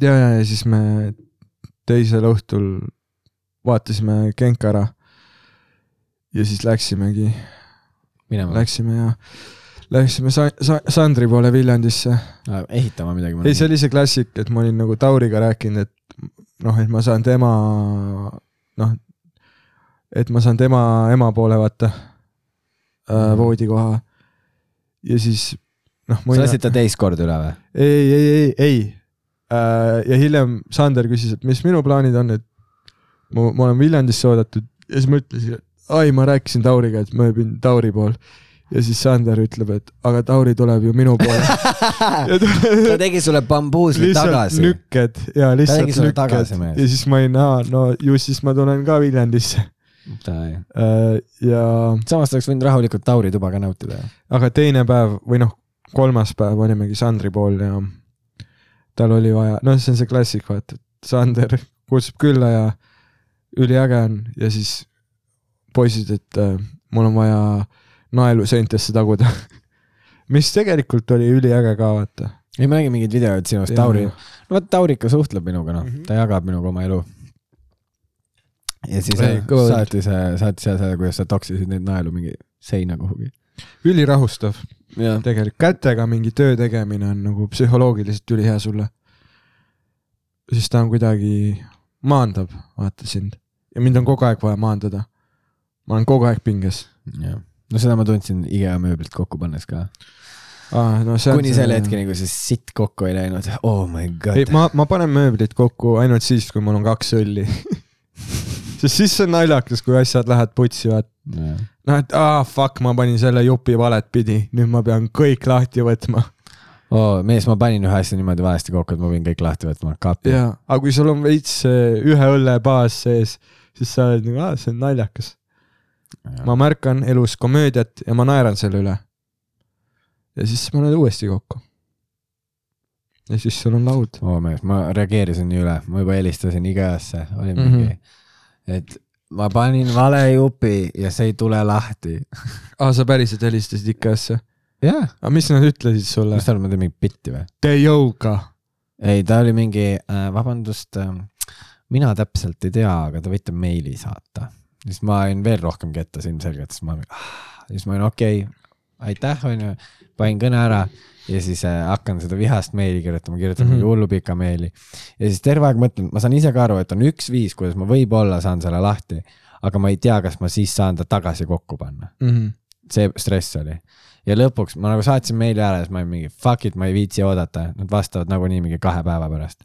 ja, ja, ja siis me teisel õhtul vaatasime Genka ära. ja siis läksimegi, läksime ja läksime Sa-, Sa-, Sandri poole Viljandisse. ehitama midagi. ei, see oli see klassik, et ma olin nagu Tauriga rääkinud, et noh, et ma saan tema noh, et ma saan tema ema poole vaata äh, Mhm. voodikoha. ja siis noh, sa lasid ta teist korda üle või? ei, ei, ei, ei. Ja hiljem Sander küsis, et mis minu plaanid on, et ma, ma olen Viljandisse oodatud ja siis ma ütlesin, et ai, ma rääkisin Tauriga, et ma ööbin Tauri pool. ja siis Sander ütleb, et aga Tauri tuleb ju minu poole. ta tegi sulle bambuusli tagasi. lükked ja lihtsalt mees. ja siis ma olin, aa no ju siis ma tulen ka Viljandisse. ja samas oleks võinud rahulikult Tauri tuba ka nautida. aga teine päev või noh, kolmas päev olimegi Sandri pool ja tal oli vaja, noh, see on see klassik, vaata, et Sander kutsub külla ja üliäge on ja siis poisid, et äh, mul on vaja naelu seintesse taguda. mis tegelikult oli üliäge ka, vaata. ei, ma nägin mingeid videoid sinust, Tauri, no vot Tauri ikka suhtleb minuga, noh mm. -hmm. ta jagab minuga oma elu. ja siis saatis, saatis seda, kuidas sa toksisid neid naelu mingi seina kuhugi. Ülirahustav jah, tegelikult, kätega mingi töö tegemine on nagu psühholoogiliselt ülihea sulle. siis ta on kuidagi, maandab, vaata sind ja mind on kogu aeg vaja maandada. ma olen kogu aeg pinges jah. no seda ma tundsin IKEA mööblit kokku pannes ka. ah,. No see kuni selle hetkeni, kui see sitt kokku ei läinud, oh my god ei,. ma, ma panen mööblit kokku ainult siis, kui mul on kaks õlli. sest siis see on naljakas, kui asjad lähevad putsi, vaat. noh, et aa ah, fuck, ma panin selle jupi valet pidi, nüüd ma pean kõik lahti võtma. oh, mees, ma panin ühe asja niimoodi valesti kokku, et ma võin kõik lahti võtma, kapi. jaa, aga kui sul on veits ühe õlle baas sees, siis sa oled nagu, aa, see on naljakas. ma märkan elus komöödiat ja ma naeran selle üle. ja siis paned uuesti kokku. ja siis sul on laud. oo mees, ma reageerisin nii üle, ma juba helistasin IKEA-sse, oli mingi, et ma panin vale jupi ja see ei tule lahti. aa, sa päriselt helistasid IKEA-sse? jah, aga mis nad ütlesid sulle mis? sa arvad, ma teen mingit bitti või? Tee jõuga. ei, ta oli mingi äh,, vabandust äh,, mina täpselt ei tea, aga te võite meili saata. siis ma olin veel rohkem kettas ilmselgelt, siis ma, siis ma olin okei okay,, aitäh, onju, panin kõne ära ja siis äh, hakkan seda vihast meili kirjutama, kirjutan mingi hullu pika meili. ja siis terve aeg mõtlen, ma saan ise ka aru, et on üks viis, kuidas ma võib-olla saan selle lahti, aga ma ei tea, kas ma siis saan ta tagasi kokku panna. Mhm. see stress oli. ja lõpuks ma nagu saatsin meili ära ja siis ma olin mingi fuck it, ma ei viitsi oodata, nad vastavad nagunii mingi kahe päeva pärast.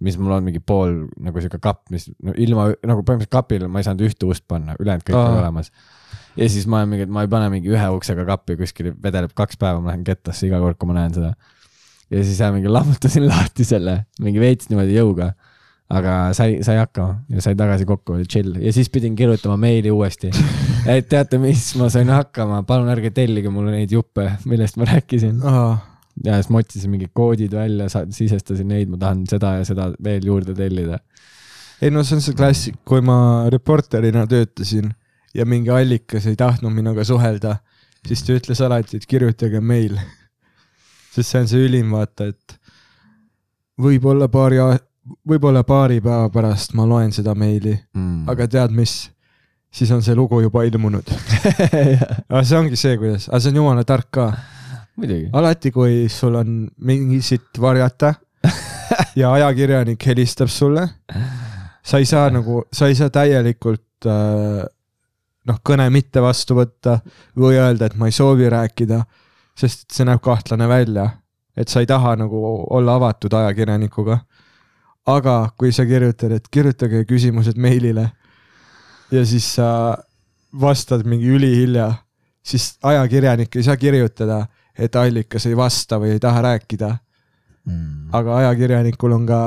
mis mul on mingi pool nagu sihuke kapp, mis no, ilma nagu põhimõtteliselt kapil ma ei saanud ühte ust panna, ülejäänud kõik oli olemas. Ja siis ma olen mingi, et ma ei pane mingi ühe uksega kappi kuskil vedeleb kaks päeva, ma lähen kettasse iga kord, kui ma näen seda. ja siis jah, mingi lammutasin lahti selle mingi veits niimoodi jõuga. aga sai, sai hakkama ja sai tagasi kokku, oli chill ja siis pidin kirjutama meili uuesti. et teate, mis, ma sain hakkama, palun ärge tellige mulle neid juppe, millest ma rääkisin. ja siis ma otsisin mingid koodid välja, sisestasin neid, ma tahan seda ja seda veel juurde tellida. ei no see on see klassik, kui ma reporterina töötasin ja mingi allikas ei tahtnud minuga suhelda, siis ta ütles alati, et kirjutage meil. sest see on see ülim, vaata, et võib-olla paari, võib-olla paari päeva pärast ma loen seda meili, mm. aga tead mis, siis on see lugu juba ilmunud. aga see ongi see, kuidas, aga see on jumala tark ka. alati, kui sul on mingi sitt varjata ja ajakirjanik helistab sulle, sa ei saa nagu, sa ei saa täielikult äh, noh, kõne mitte vastu võtta või öelda, et ma ei soovi rääkida, sest see näeb kahtlane välja, et sa ei taha nagu olla avatud ajakirjanikuga. aga kui sa kirjutad, et kirjutage küsimused meilile ja siis sa vastad mingi ülihilja, siis ajakirjanik ei saa kirjutada, et allikas ei vasta või ei taha rääkida, Mm. aga ajakirjanikul on ka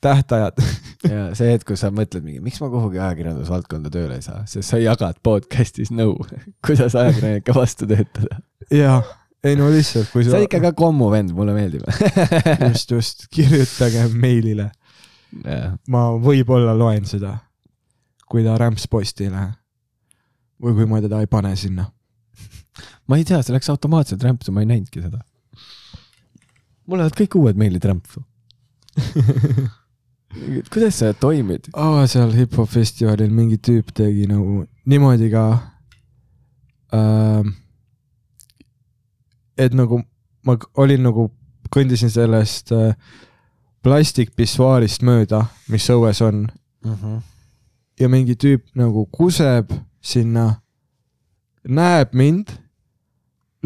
tähtajad. ja see hetk, kus sa mõtled mingi, miks ma kuhugi ajakirjandusvaldkonda tööle ei saa, sest sa jagad podcast'is nõu, kuidas ajakirjanike vastu töötada. jaa, ei no lihtsalt, kui sa sa oled ikka ka kommu vend, mulle meeldib. just, just kirjutage meilile, ma võib-olla loen seda, kui ta rämpsposti ei lähe. või kui ma teda ei pane sinna. ma ei tea, see läks automaatselt rämpsu, ma ei näinudki seda. mul lähevad kõik uued meilid rämpsu. Kuidas sa toimid? aa, seal hip-hop festivalil mingi tüüp tegi nagu niimoodi ka ähm,. et nagu ma olin nagu, kõndisin sellest äh, plastikpissuaarist mööda, mis õues on ja mingi tüüp nagu kuseb sinna, näeb mind,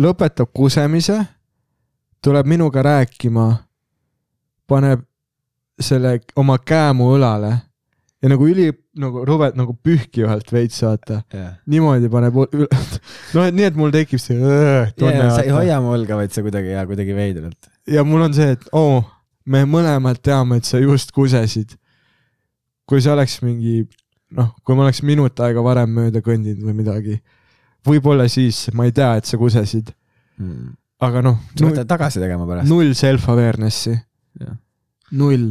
lõpetab kusemise, tuleb minuga rääkima, paneb selle oma käe mu õlale ja nagu üli nagu rubed nagu pühkivalt veits vaata, jah. niimoodi paneb üle, noh, et nii, et mul tekib see õõ tunne ja sa ei hoia mu õlga, vaid sa kuidagi ja kuidagi veidralt. ja mul on see, et oo oh,, me mõlemad teame, et sa just kusesid. kui see oleks mingi noh, kui ma oleks minut aega varem mööda kõndinud või midagi, võib-olla siis ma ei tea, et sa kusesid, aga noh, sa pead tagasi tegema pärast. null self-awareness'i Jah., null.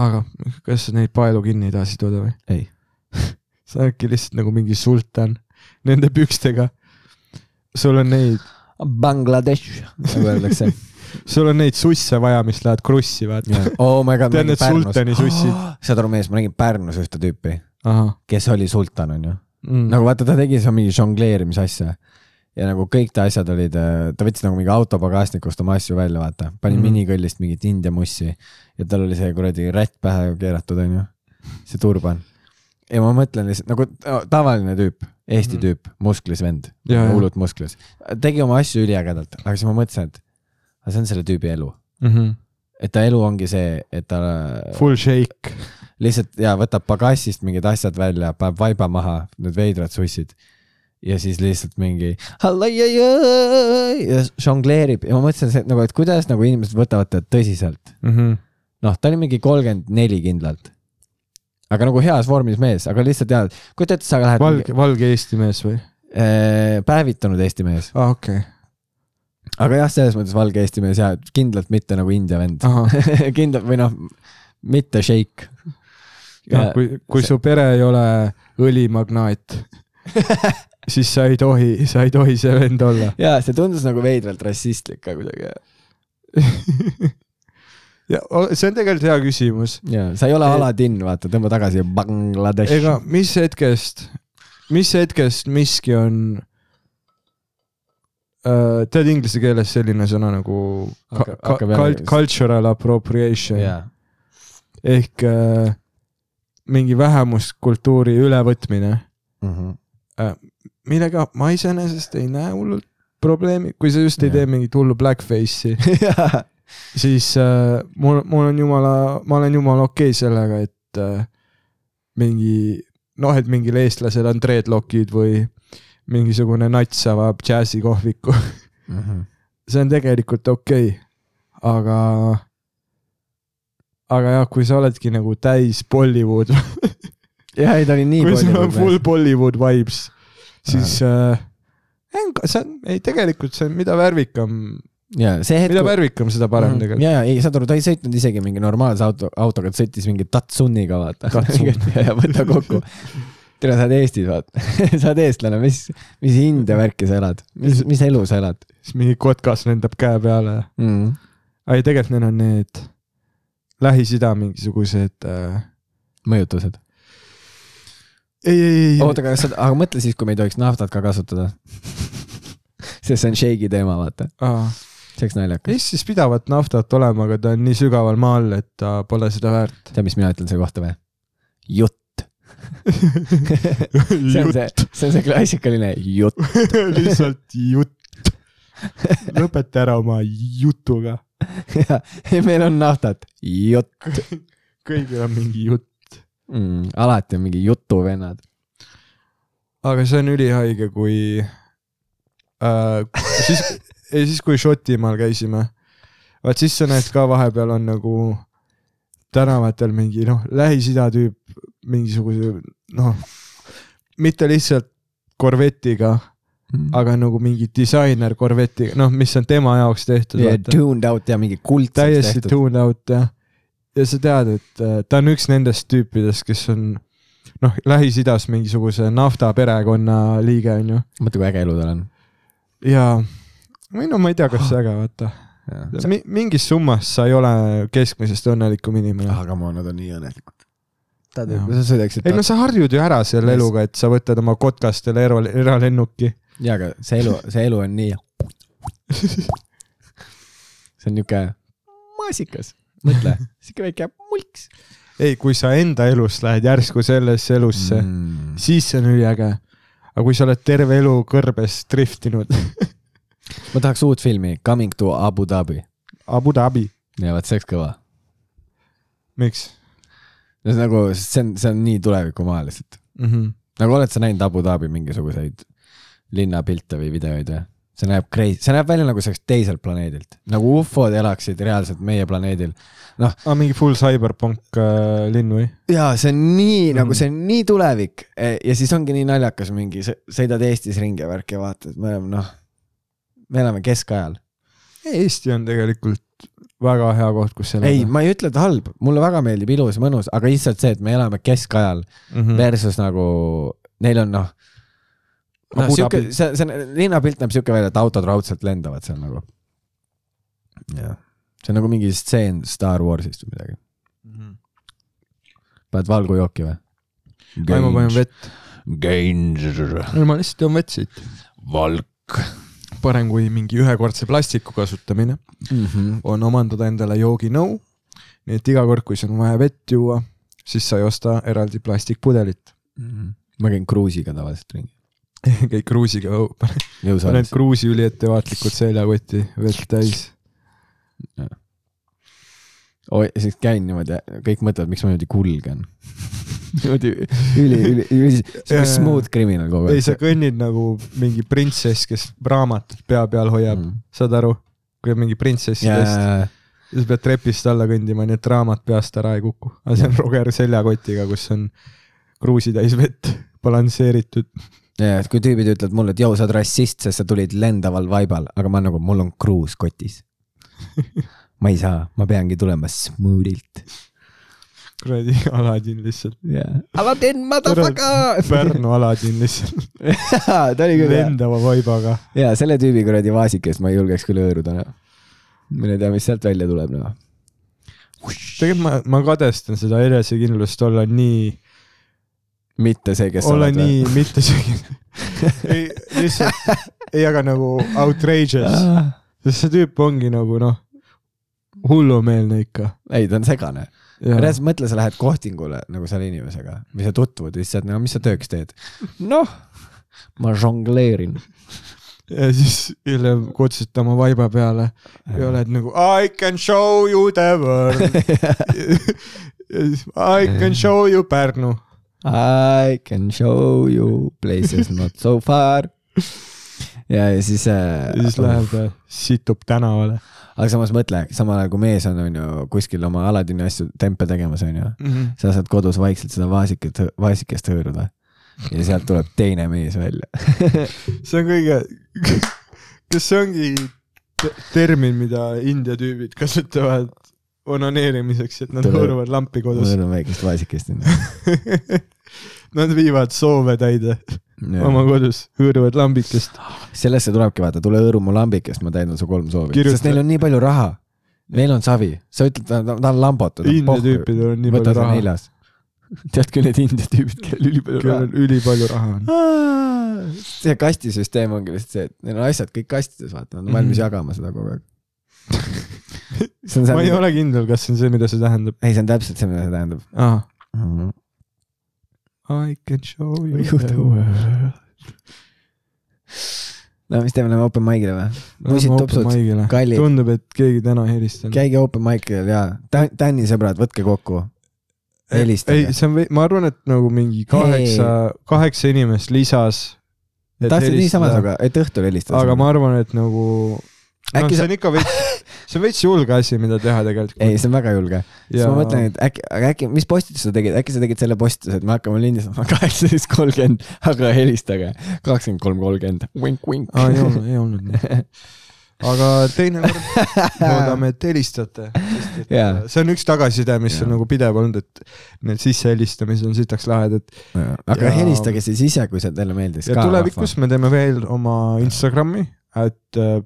Aga kas neid paelu kinni ei taha siduda või? ei. sa oledki lihtsalt nagu mingi sultan nende pükstega. sul on neid, Bangladesh, nagu öeldakse. sul on neid susse vaja, mis lähevad krussi, vaata. oh my god, tead need sultani sussid? saad aru, mees, ma nägin Pärnus ühte tüüpi, kes oli sultan, onju. mm.. nagu vaata, ta tegi seal mingi žongleerimise asja ja nagu kõik ta asjad olid, ta võttis nagu mingi auto pagasnikust oma asju välja, vaata, pani mm. -hmm. minikõllist mingit India mussi ja tal oli see kuradi rätt pähe keeratud, onju, see turban. ja ma mõtlen lihtsalt nagu tavaline tüüp, Eesti mm -hmm. tüüp, musklis vend, hullult musklis, tegi oma asju üliägedalt, aga siis ma mõtlesin, et aga see on selle tüübi elu, mm. -hmm. et ta elu ongi see, et ta Full shake. lihtsalt ja võtab pagassist mingid asjad välja, paneb vaiba maha, need veidrad sussid ja siis lihtsalt mingi ja žongleerib ja ma mõtlesin, et nagu, et kuidas nagu inimesed võtavad teda tõsiselt. Mm -hmm. noh, ta oli mingi kolmkümmend neli kindlalt. aga nagu heas vormis mees, aga lihtsalt tead, kujuta ette, sa lähed valge, valge Eesti mees või? äh, päevitunud Eesti mees, aa, okei okay.. aga jah, selles mõttes valge Eesti mees ja kindlalt mitte nagu India vend. kindlalt või noh, mitte šeik. jah, kui, kui su pere ei ole õlimagnaat, siis sa ei tohi, sa ei tohi see vend olla. ja see tundus nagu veidralt rassistlik ka kuidagi. ja see on tegelikult hea küsimus. ja sa ei ole Ei- Aladin, vaata, tõmba tagasi Bangladesh. ega mis hetkest, mis hetkest miski on uh,, tead inglise keeles selline sõna nagu ka, ka, cult- cultural appropriation jaa, ehk uh, mingi vähemuskultuuri ülevõtmine, Mhm. Millega ma iseenesest ei näe hullult probleemi, kui sa just ei tee mingit hullu blackface'i, siis uh, mul, mul on jumala, ma olen jumala okei okay sellega, et uh, mingi noh, et mingil eestlasel on dreadlockid või mingisugune nats avab džässikohviku, Mhm. see on tegelikult okei okay., aga aga jah, kui sa oledki nagu täis Bollywood, jah, ei ta oli nii kui sul on full. Bollywood vibes, siis äh, see on, ei tegelikult see on, mida värvikam, ja see hetk mida. värvikam, seda parem Mhm. tegelikult. ja, ja ei, saad aru, ta ei sõitnud isegi mingi normaalse auto, autoga, ta sõitis mingi Tatsuniga, vaata. Datsun. ja, ja võta kokku. tere, sa oled Eestis, vaata. sa oled eestlane, mis, mis India värki sa elad, mis, mis elu sa elad siis mingi kotkas lendab käe peale. mm.? ei, tegelikult need on need Lähis-Ida mingisugused äh.... mõjutused. ei, ei, ei, oota, aga kas sa, aga mõtle siis, kui me ei tohiks naftat ka kasutada. sest see on shake'i teema, vaata. aa see oleks naljakas. Eestis pidavat naftat olema, aga ta on nii sügaval maa all, et ta pole seda väärt. tead, mis mina ütlen selle kohta või? jutt. see on see, see on see klassikaline jutt. lihtsalt jutt. lõpeta ära oma jutuga. meil on naftat, jutt kõigil on mingi jutt. mm,. alati on mingi jutuvennad. aga see on ülihaige, kui äh,, siis, ei siis, kui Šotimaal käisime, vaat siis sa näed ka vahepeal on nagu tänavatel mingi noh, Lähis-Ida tüüp mingisuguse noh, mitte lihtsalt korvetiga, aga nagu mingi disainer korvetiga, noh, mis on tema jaoks tehtud yeah,. tuned out ja mingi kult. täiesti tuned out ja, ja sa tead, et äh, ta on üks nendest tüüpidest, kes on noh, Lähis-Idas mingisuguse nafta perekonna liige onju. mõtle, kui äge elu tal on. ja, või no ma ei tea, kas see äge, vaata. Mi, mingis summas sa ei ole keskmisest õnnelikum inimene. aga ma, nad on nii õnnelikud. Jaa. kui sa sõidaksid. ei no sa harjud ju ära selle eluga, et sa võtad oma kotkastele era- eralennuki. jaa, aga see elu, see elu on nii. see on niuke maasikas, mõtle, siuke väike mulks ei, kui sa enda elust lähed järsku sellesse elusse mm., mm.. siis see on üliäge. aga kui sa oled terve elu kõrbes driftinud, ma tahaks uut filmi Coming to Abu Dhabi Abu Dhabi, ja vot see oleks kõva. miks? see on nagu, see on, see on nii tulevikumaa lihtsalt. mm. -hmm. nagu oled sa näinud Abu Dhabi mingisuguseid linnapilte või videoid või? See näeb crazy, see näeb välja nagu see oleks teiselt planeedilt, nagu ufod elaksid reaalselt meie planeedil. ah,. mingi full cyberpunk äh, linn või? ja see on nii mm. Nagu see on nii tulevik E, ja siis ongi nii naljakas mingi, sõidad Eestis ringi ja värk ja vaatad, me oleme noh, me elame keskajal. Eesti on tegelikult väga hea koht, kus elada. ei, ma ei ütle, et halb, mulle väga meeldib ilus mõnus, aga lihtsalt see, et me elame keskajal mm mm. versus nagu neil on noh. Abu sihuke, see, see linnapilt näeb sihuke välja, et autod raudselt lendavad seal nagu. jah, see on nagu mingi stseen Star Warsist või midagi. paned valgujooki või? ei, ma panen vett. Ganger, ei, ma lihtsalt joon vett siit. valk parem kui mingi ühekordse plastiku kasutamine mm. -hmm. on omandada endale jooginõu. nii et iga kord, kui sul on vaja vett juua, siis sa ei osta eraldi plastikpudelit. Mhm. ma käin kruusiga tavaliselt ringi. käid kruusiga, paned jõusaalis. kruusi üliettevaatlikult seljakotti vett täis. oi, siis käin niimoodi, kõik mõtlevad, miks ma niimoodi kulgen. niimoodi üli, üli, üli, jaa. smooth criminal kogu ei, sa aeg. kõnnid nagu mingi printsess, kes raamatut pea peal hoiab mm., saad aru? kui on mingi printsess ja jaa, sa pead trepist alla kõndima, nii et raamat peast ära ei kuku. aga see on Roger seljakotiga, kus on kruusitäis vett balansseeritud. Ja et kui tüübid ütlevad mulle, et jõu, sa oled rassist, sest sa tulid lendaval vaibal, aga ma nagu, mul on kruus kotis. ma ei saa, ma peangi tulema smoothilt. kuradi Aladin lihtsalt. jaa. Aladdin, motherfucker. Pärnu Aladin lihtsalt, ta oli küll lendava vaibaga. jaa, selle tüübi kuradi vaasikest ma ei julgeks küll hõõruda, noh. mine tea, mis sealt välja tuleb, noh. tegelikult ma, ma kadestan seda enesekindlust olla nii, mitte see, kes oled nii, mitte see, ei lihtsalt, ei aga nagu outrageous, sest see tüüp ongi nagu noh, hullumeelne ikka. ei, ta on segane. reaalselt mõtle, sa lähed kohtingule nagu selle inimesega või sa tutvud oled nagu, mis sa tööks teed? noh, ma žongleerin. ja siis hiljem kutsud ta oma vaiba peale ja oled nagu I can show you the world. I can show you Pärnu. I can show you places not so far. ja, ja siis äh,. ja siis läheb ja situb tänavale aga samas mõtle, samal ajal kui mees on, on ju kuskil oma Aladini asju tempe tegemas, on ju. mm. -hmm. sa saad kodus vaikselt seda vaasikest, vaasikest hõõruda. ja sealt tuleb teine mees välja. see on kõige, kas see ongi te- termin, mida India tüübid kasutavad onaneerimiseks, et nad hõõruvad lampi mul kodus. on väikest vaasikest. Nad viivad soove täide oma kodus, hõõruvad lambikest. sellesse tulebki vaata, tule hõõru mu lambikest, ma täidan su kolm soovi, Kirjuta- sest neil on nii palju raha. Neil on savi, sa ütled, ta ta on lambotud. India tüüpidel on nii palju see raha, neljas. tead küll need India tüübid, kellel ülipalju raha kellel ülipalju raha on. see kastisüsteem ongi lihtsalt see, et neil on asjad kõik kastides, vaata, nad on valmis Mhm. jagama seda kogu aeg. ma ei see, ole kindel, kas see on see, mida see tähendab ei, see on täpselt see, mida see tähendab ah.. mm. -hmm. I can show you the world. no mis teeme, lähme open mic'ile või? musid tupsud, kallid. tundub, et keegi täna ei helistanud. käige open mic'il ja Tänni sõbrad, võtke kokku. helistage. ei, see on, ma arvan, et nagu mingi kaheksa, kaheksa inimest lisas. tahtsid niisama sinuga, et õhtul helistada? aga ma arvan, et nagu, noh, see sa- on ikka veits, see on veits julge asi, mida teha tegelikult. ei, see on väga julge. siis Ja- ma mõtlen, et äkki, aga äkki, mis postituse sa tegid, äkki sa tegid selle postituse, et me hakkame lindistama kaheksateist kolmkümmend, aga helistage kakskümmend kolm kolmkümmend, vink, vink. aa, ei olnud, ei olnud nii. aga teinekord loodame, et helistate. Jaa. see on üks tagasiside, mis on Jaa. nagu pidev olnud, et need sissehelistamised on sitaks lahedad. aga Ja- helistage siis ise, kui see teile meeldis ja tulevikus me teeme veel oma Instagrami, et äh,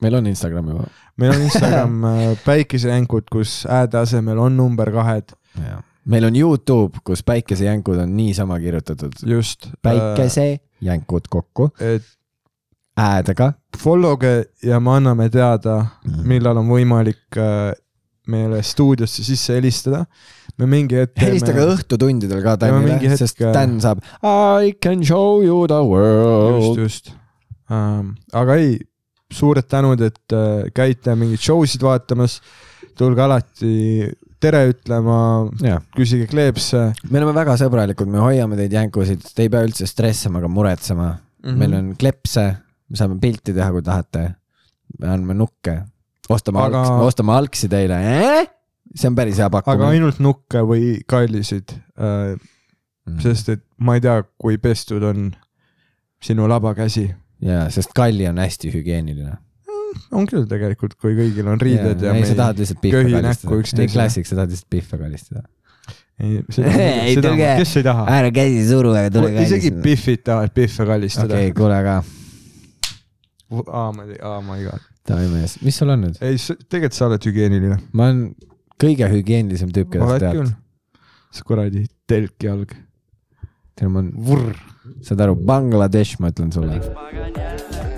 meil on Instagram juba. meil on Instagram äh, päikesejänkud, kus ääde asemel on number kahed, meil on Youtube, kus päikesejänkud on niisama kirjutatud. just. päikesejänkud kokku, et äädega. follow ge ja me anname teada, Mhm. millal on võimalik äh, meile stuudiosse sisse helistada. me mingi hetk helistage õhtutundidel ka Tänile, sest Dan saab I can show you the world just, just ähm,. aga ei, suured tänud, et äh, käite mingeid show sid vaatamas. tulge alati tere ütlema, küsige kleepse me oleme väga sõbralikud, me hoiame teid jänkusid, te ei pea üldse stressama ega muretsema mm. -hmm. meil on klepse, me saame pilti teha, kui tahate. me anname nukke, ostame Aga- aga... algsi, ostame algsi teile eh?. see on päris hea aga pakkumine. ainult nukke või kallisid äh,, Mhm. sest et ma ei tea, kui pestud on sinu labakäsi. jaa, sest kalli on hästi hügieeniline. on küll tegelikult, kui kõigil on riided ja, ja ei, sa tahad lihtsalt köhi kallistada ei, klassik, sa tahad lihtsalt pihve kallistada. ei, seda, Ei, seda kes ei taha. ära käsi suru, aga tule isegi pihvid tahavad pihve kallistada okei, kuule aga, aa, ma ei tea, aa, my god. davai mees, mis sul on nüüd? ei, tegelikult sa oled hügieeniline. ma olen kõige hügieenilisem tüüp, keda sa tead sa kuradi telkjalg. tead, ma olen vurr, saad aru, Bangladesh, ma ütlen sulle. magan jälle,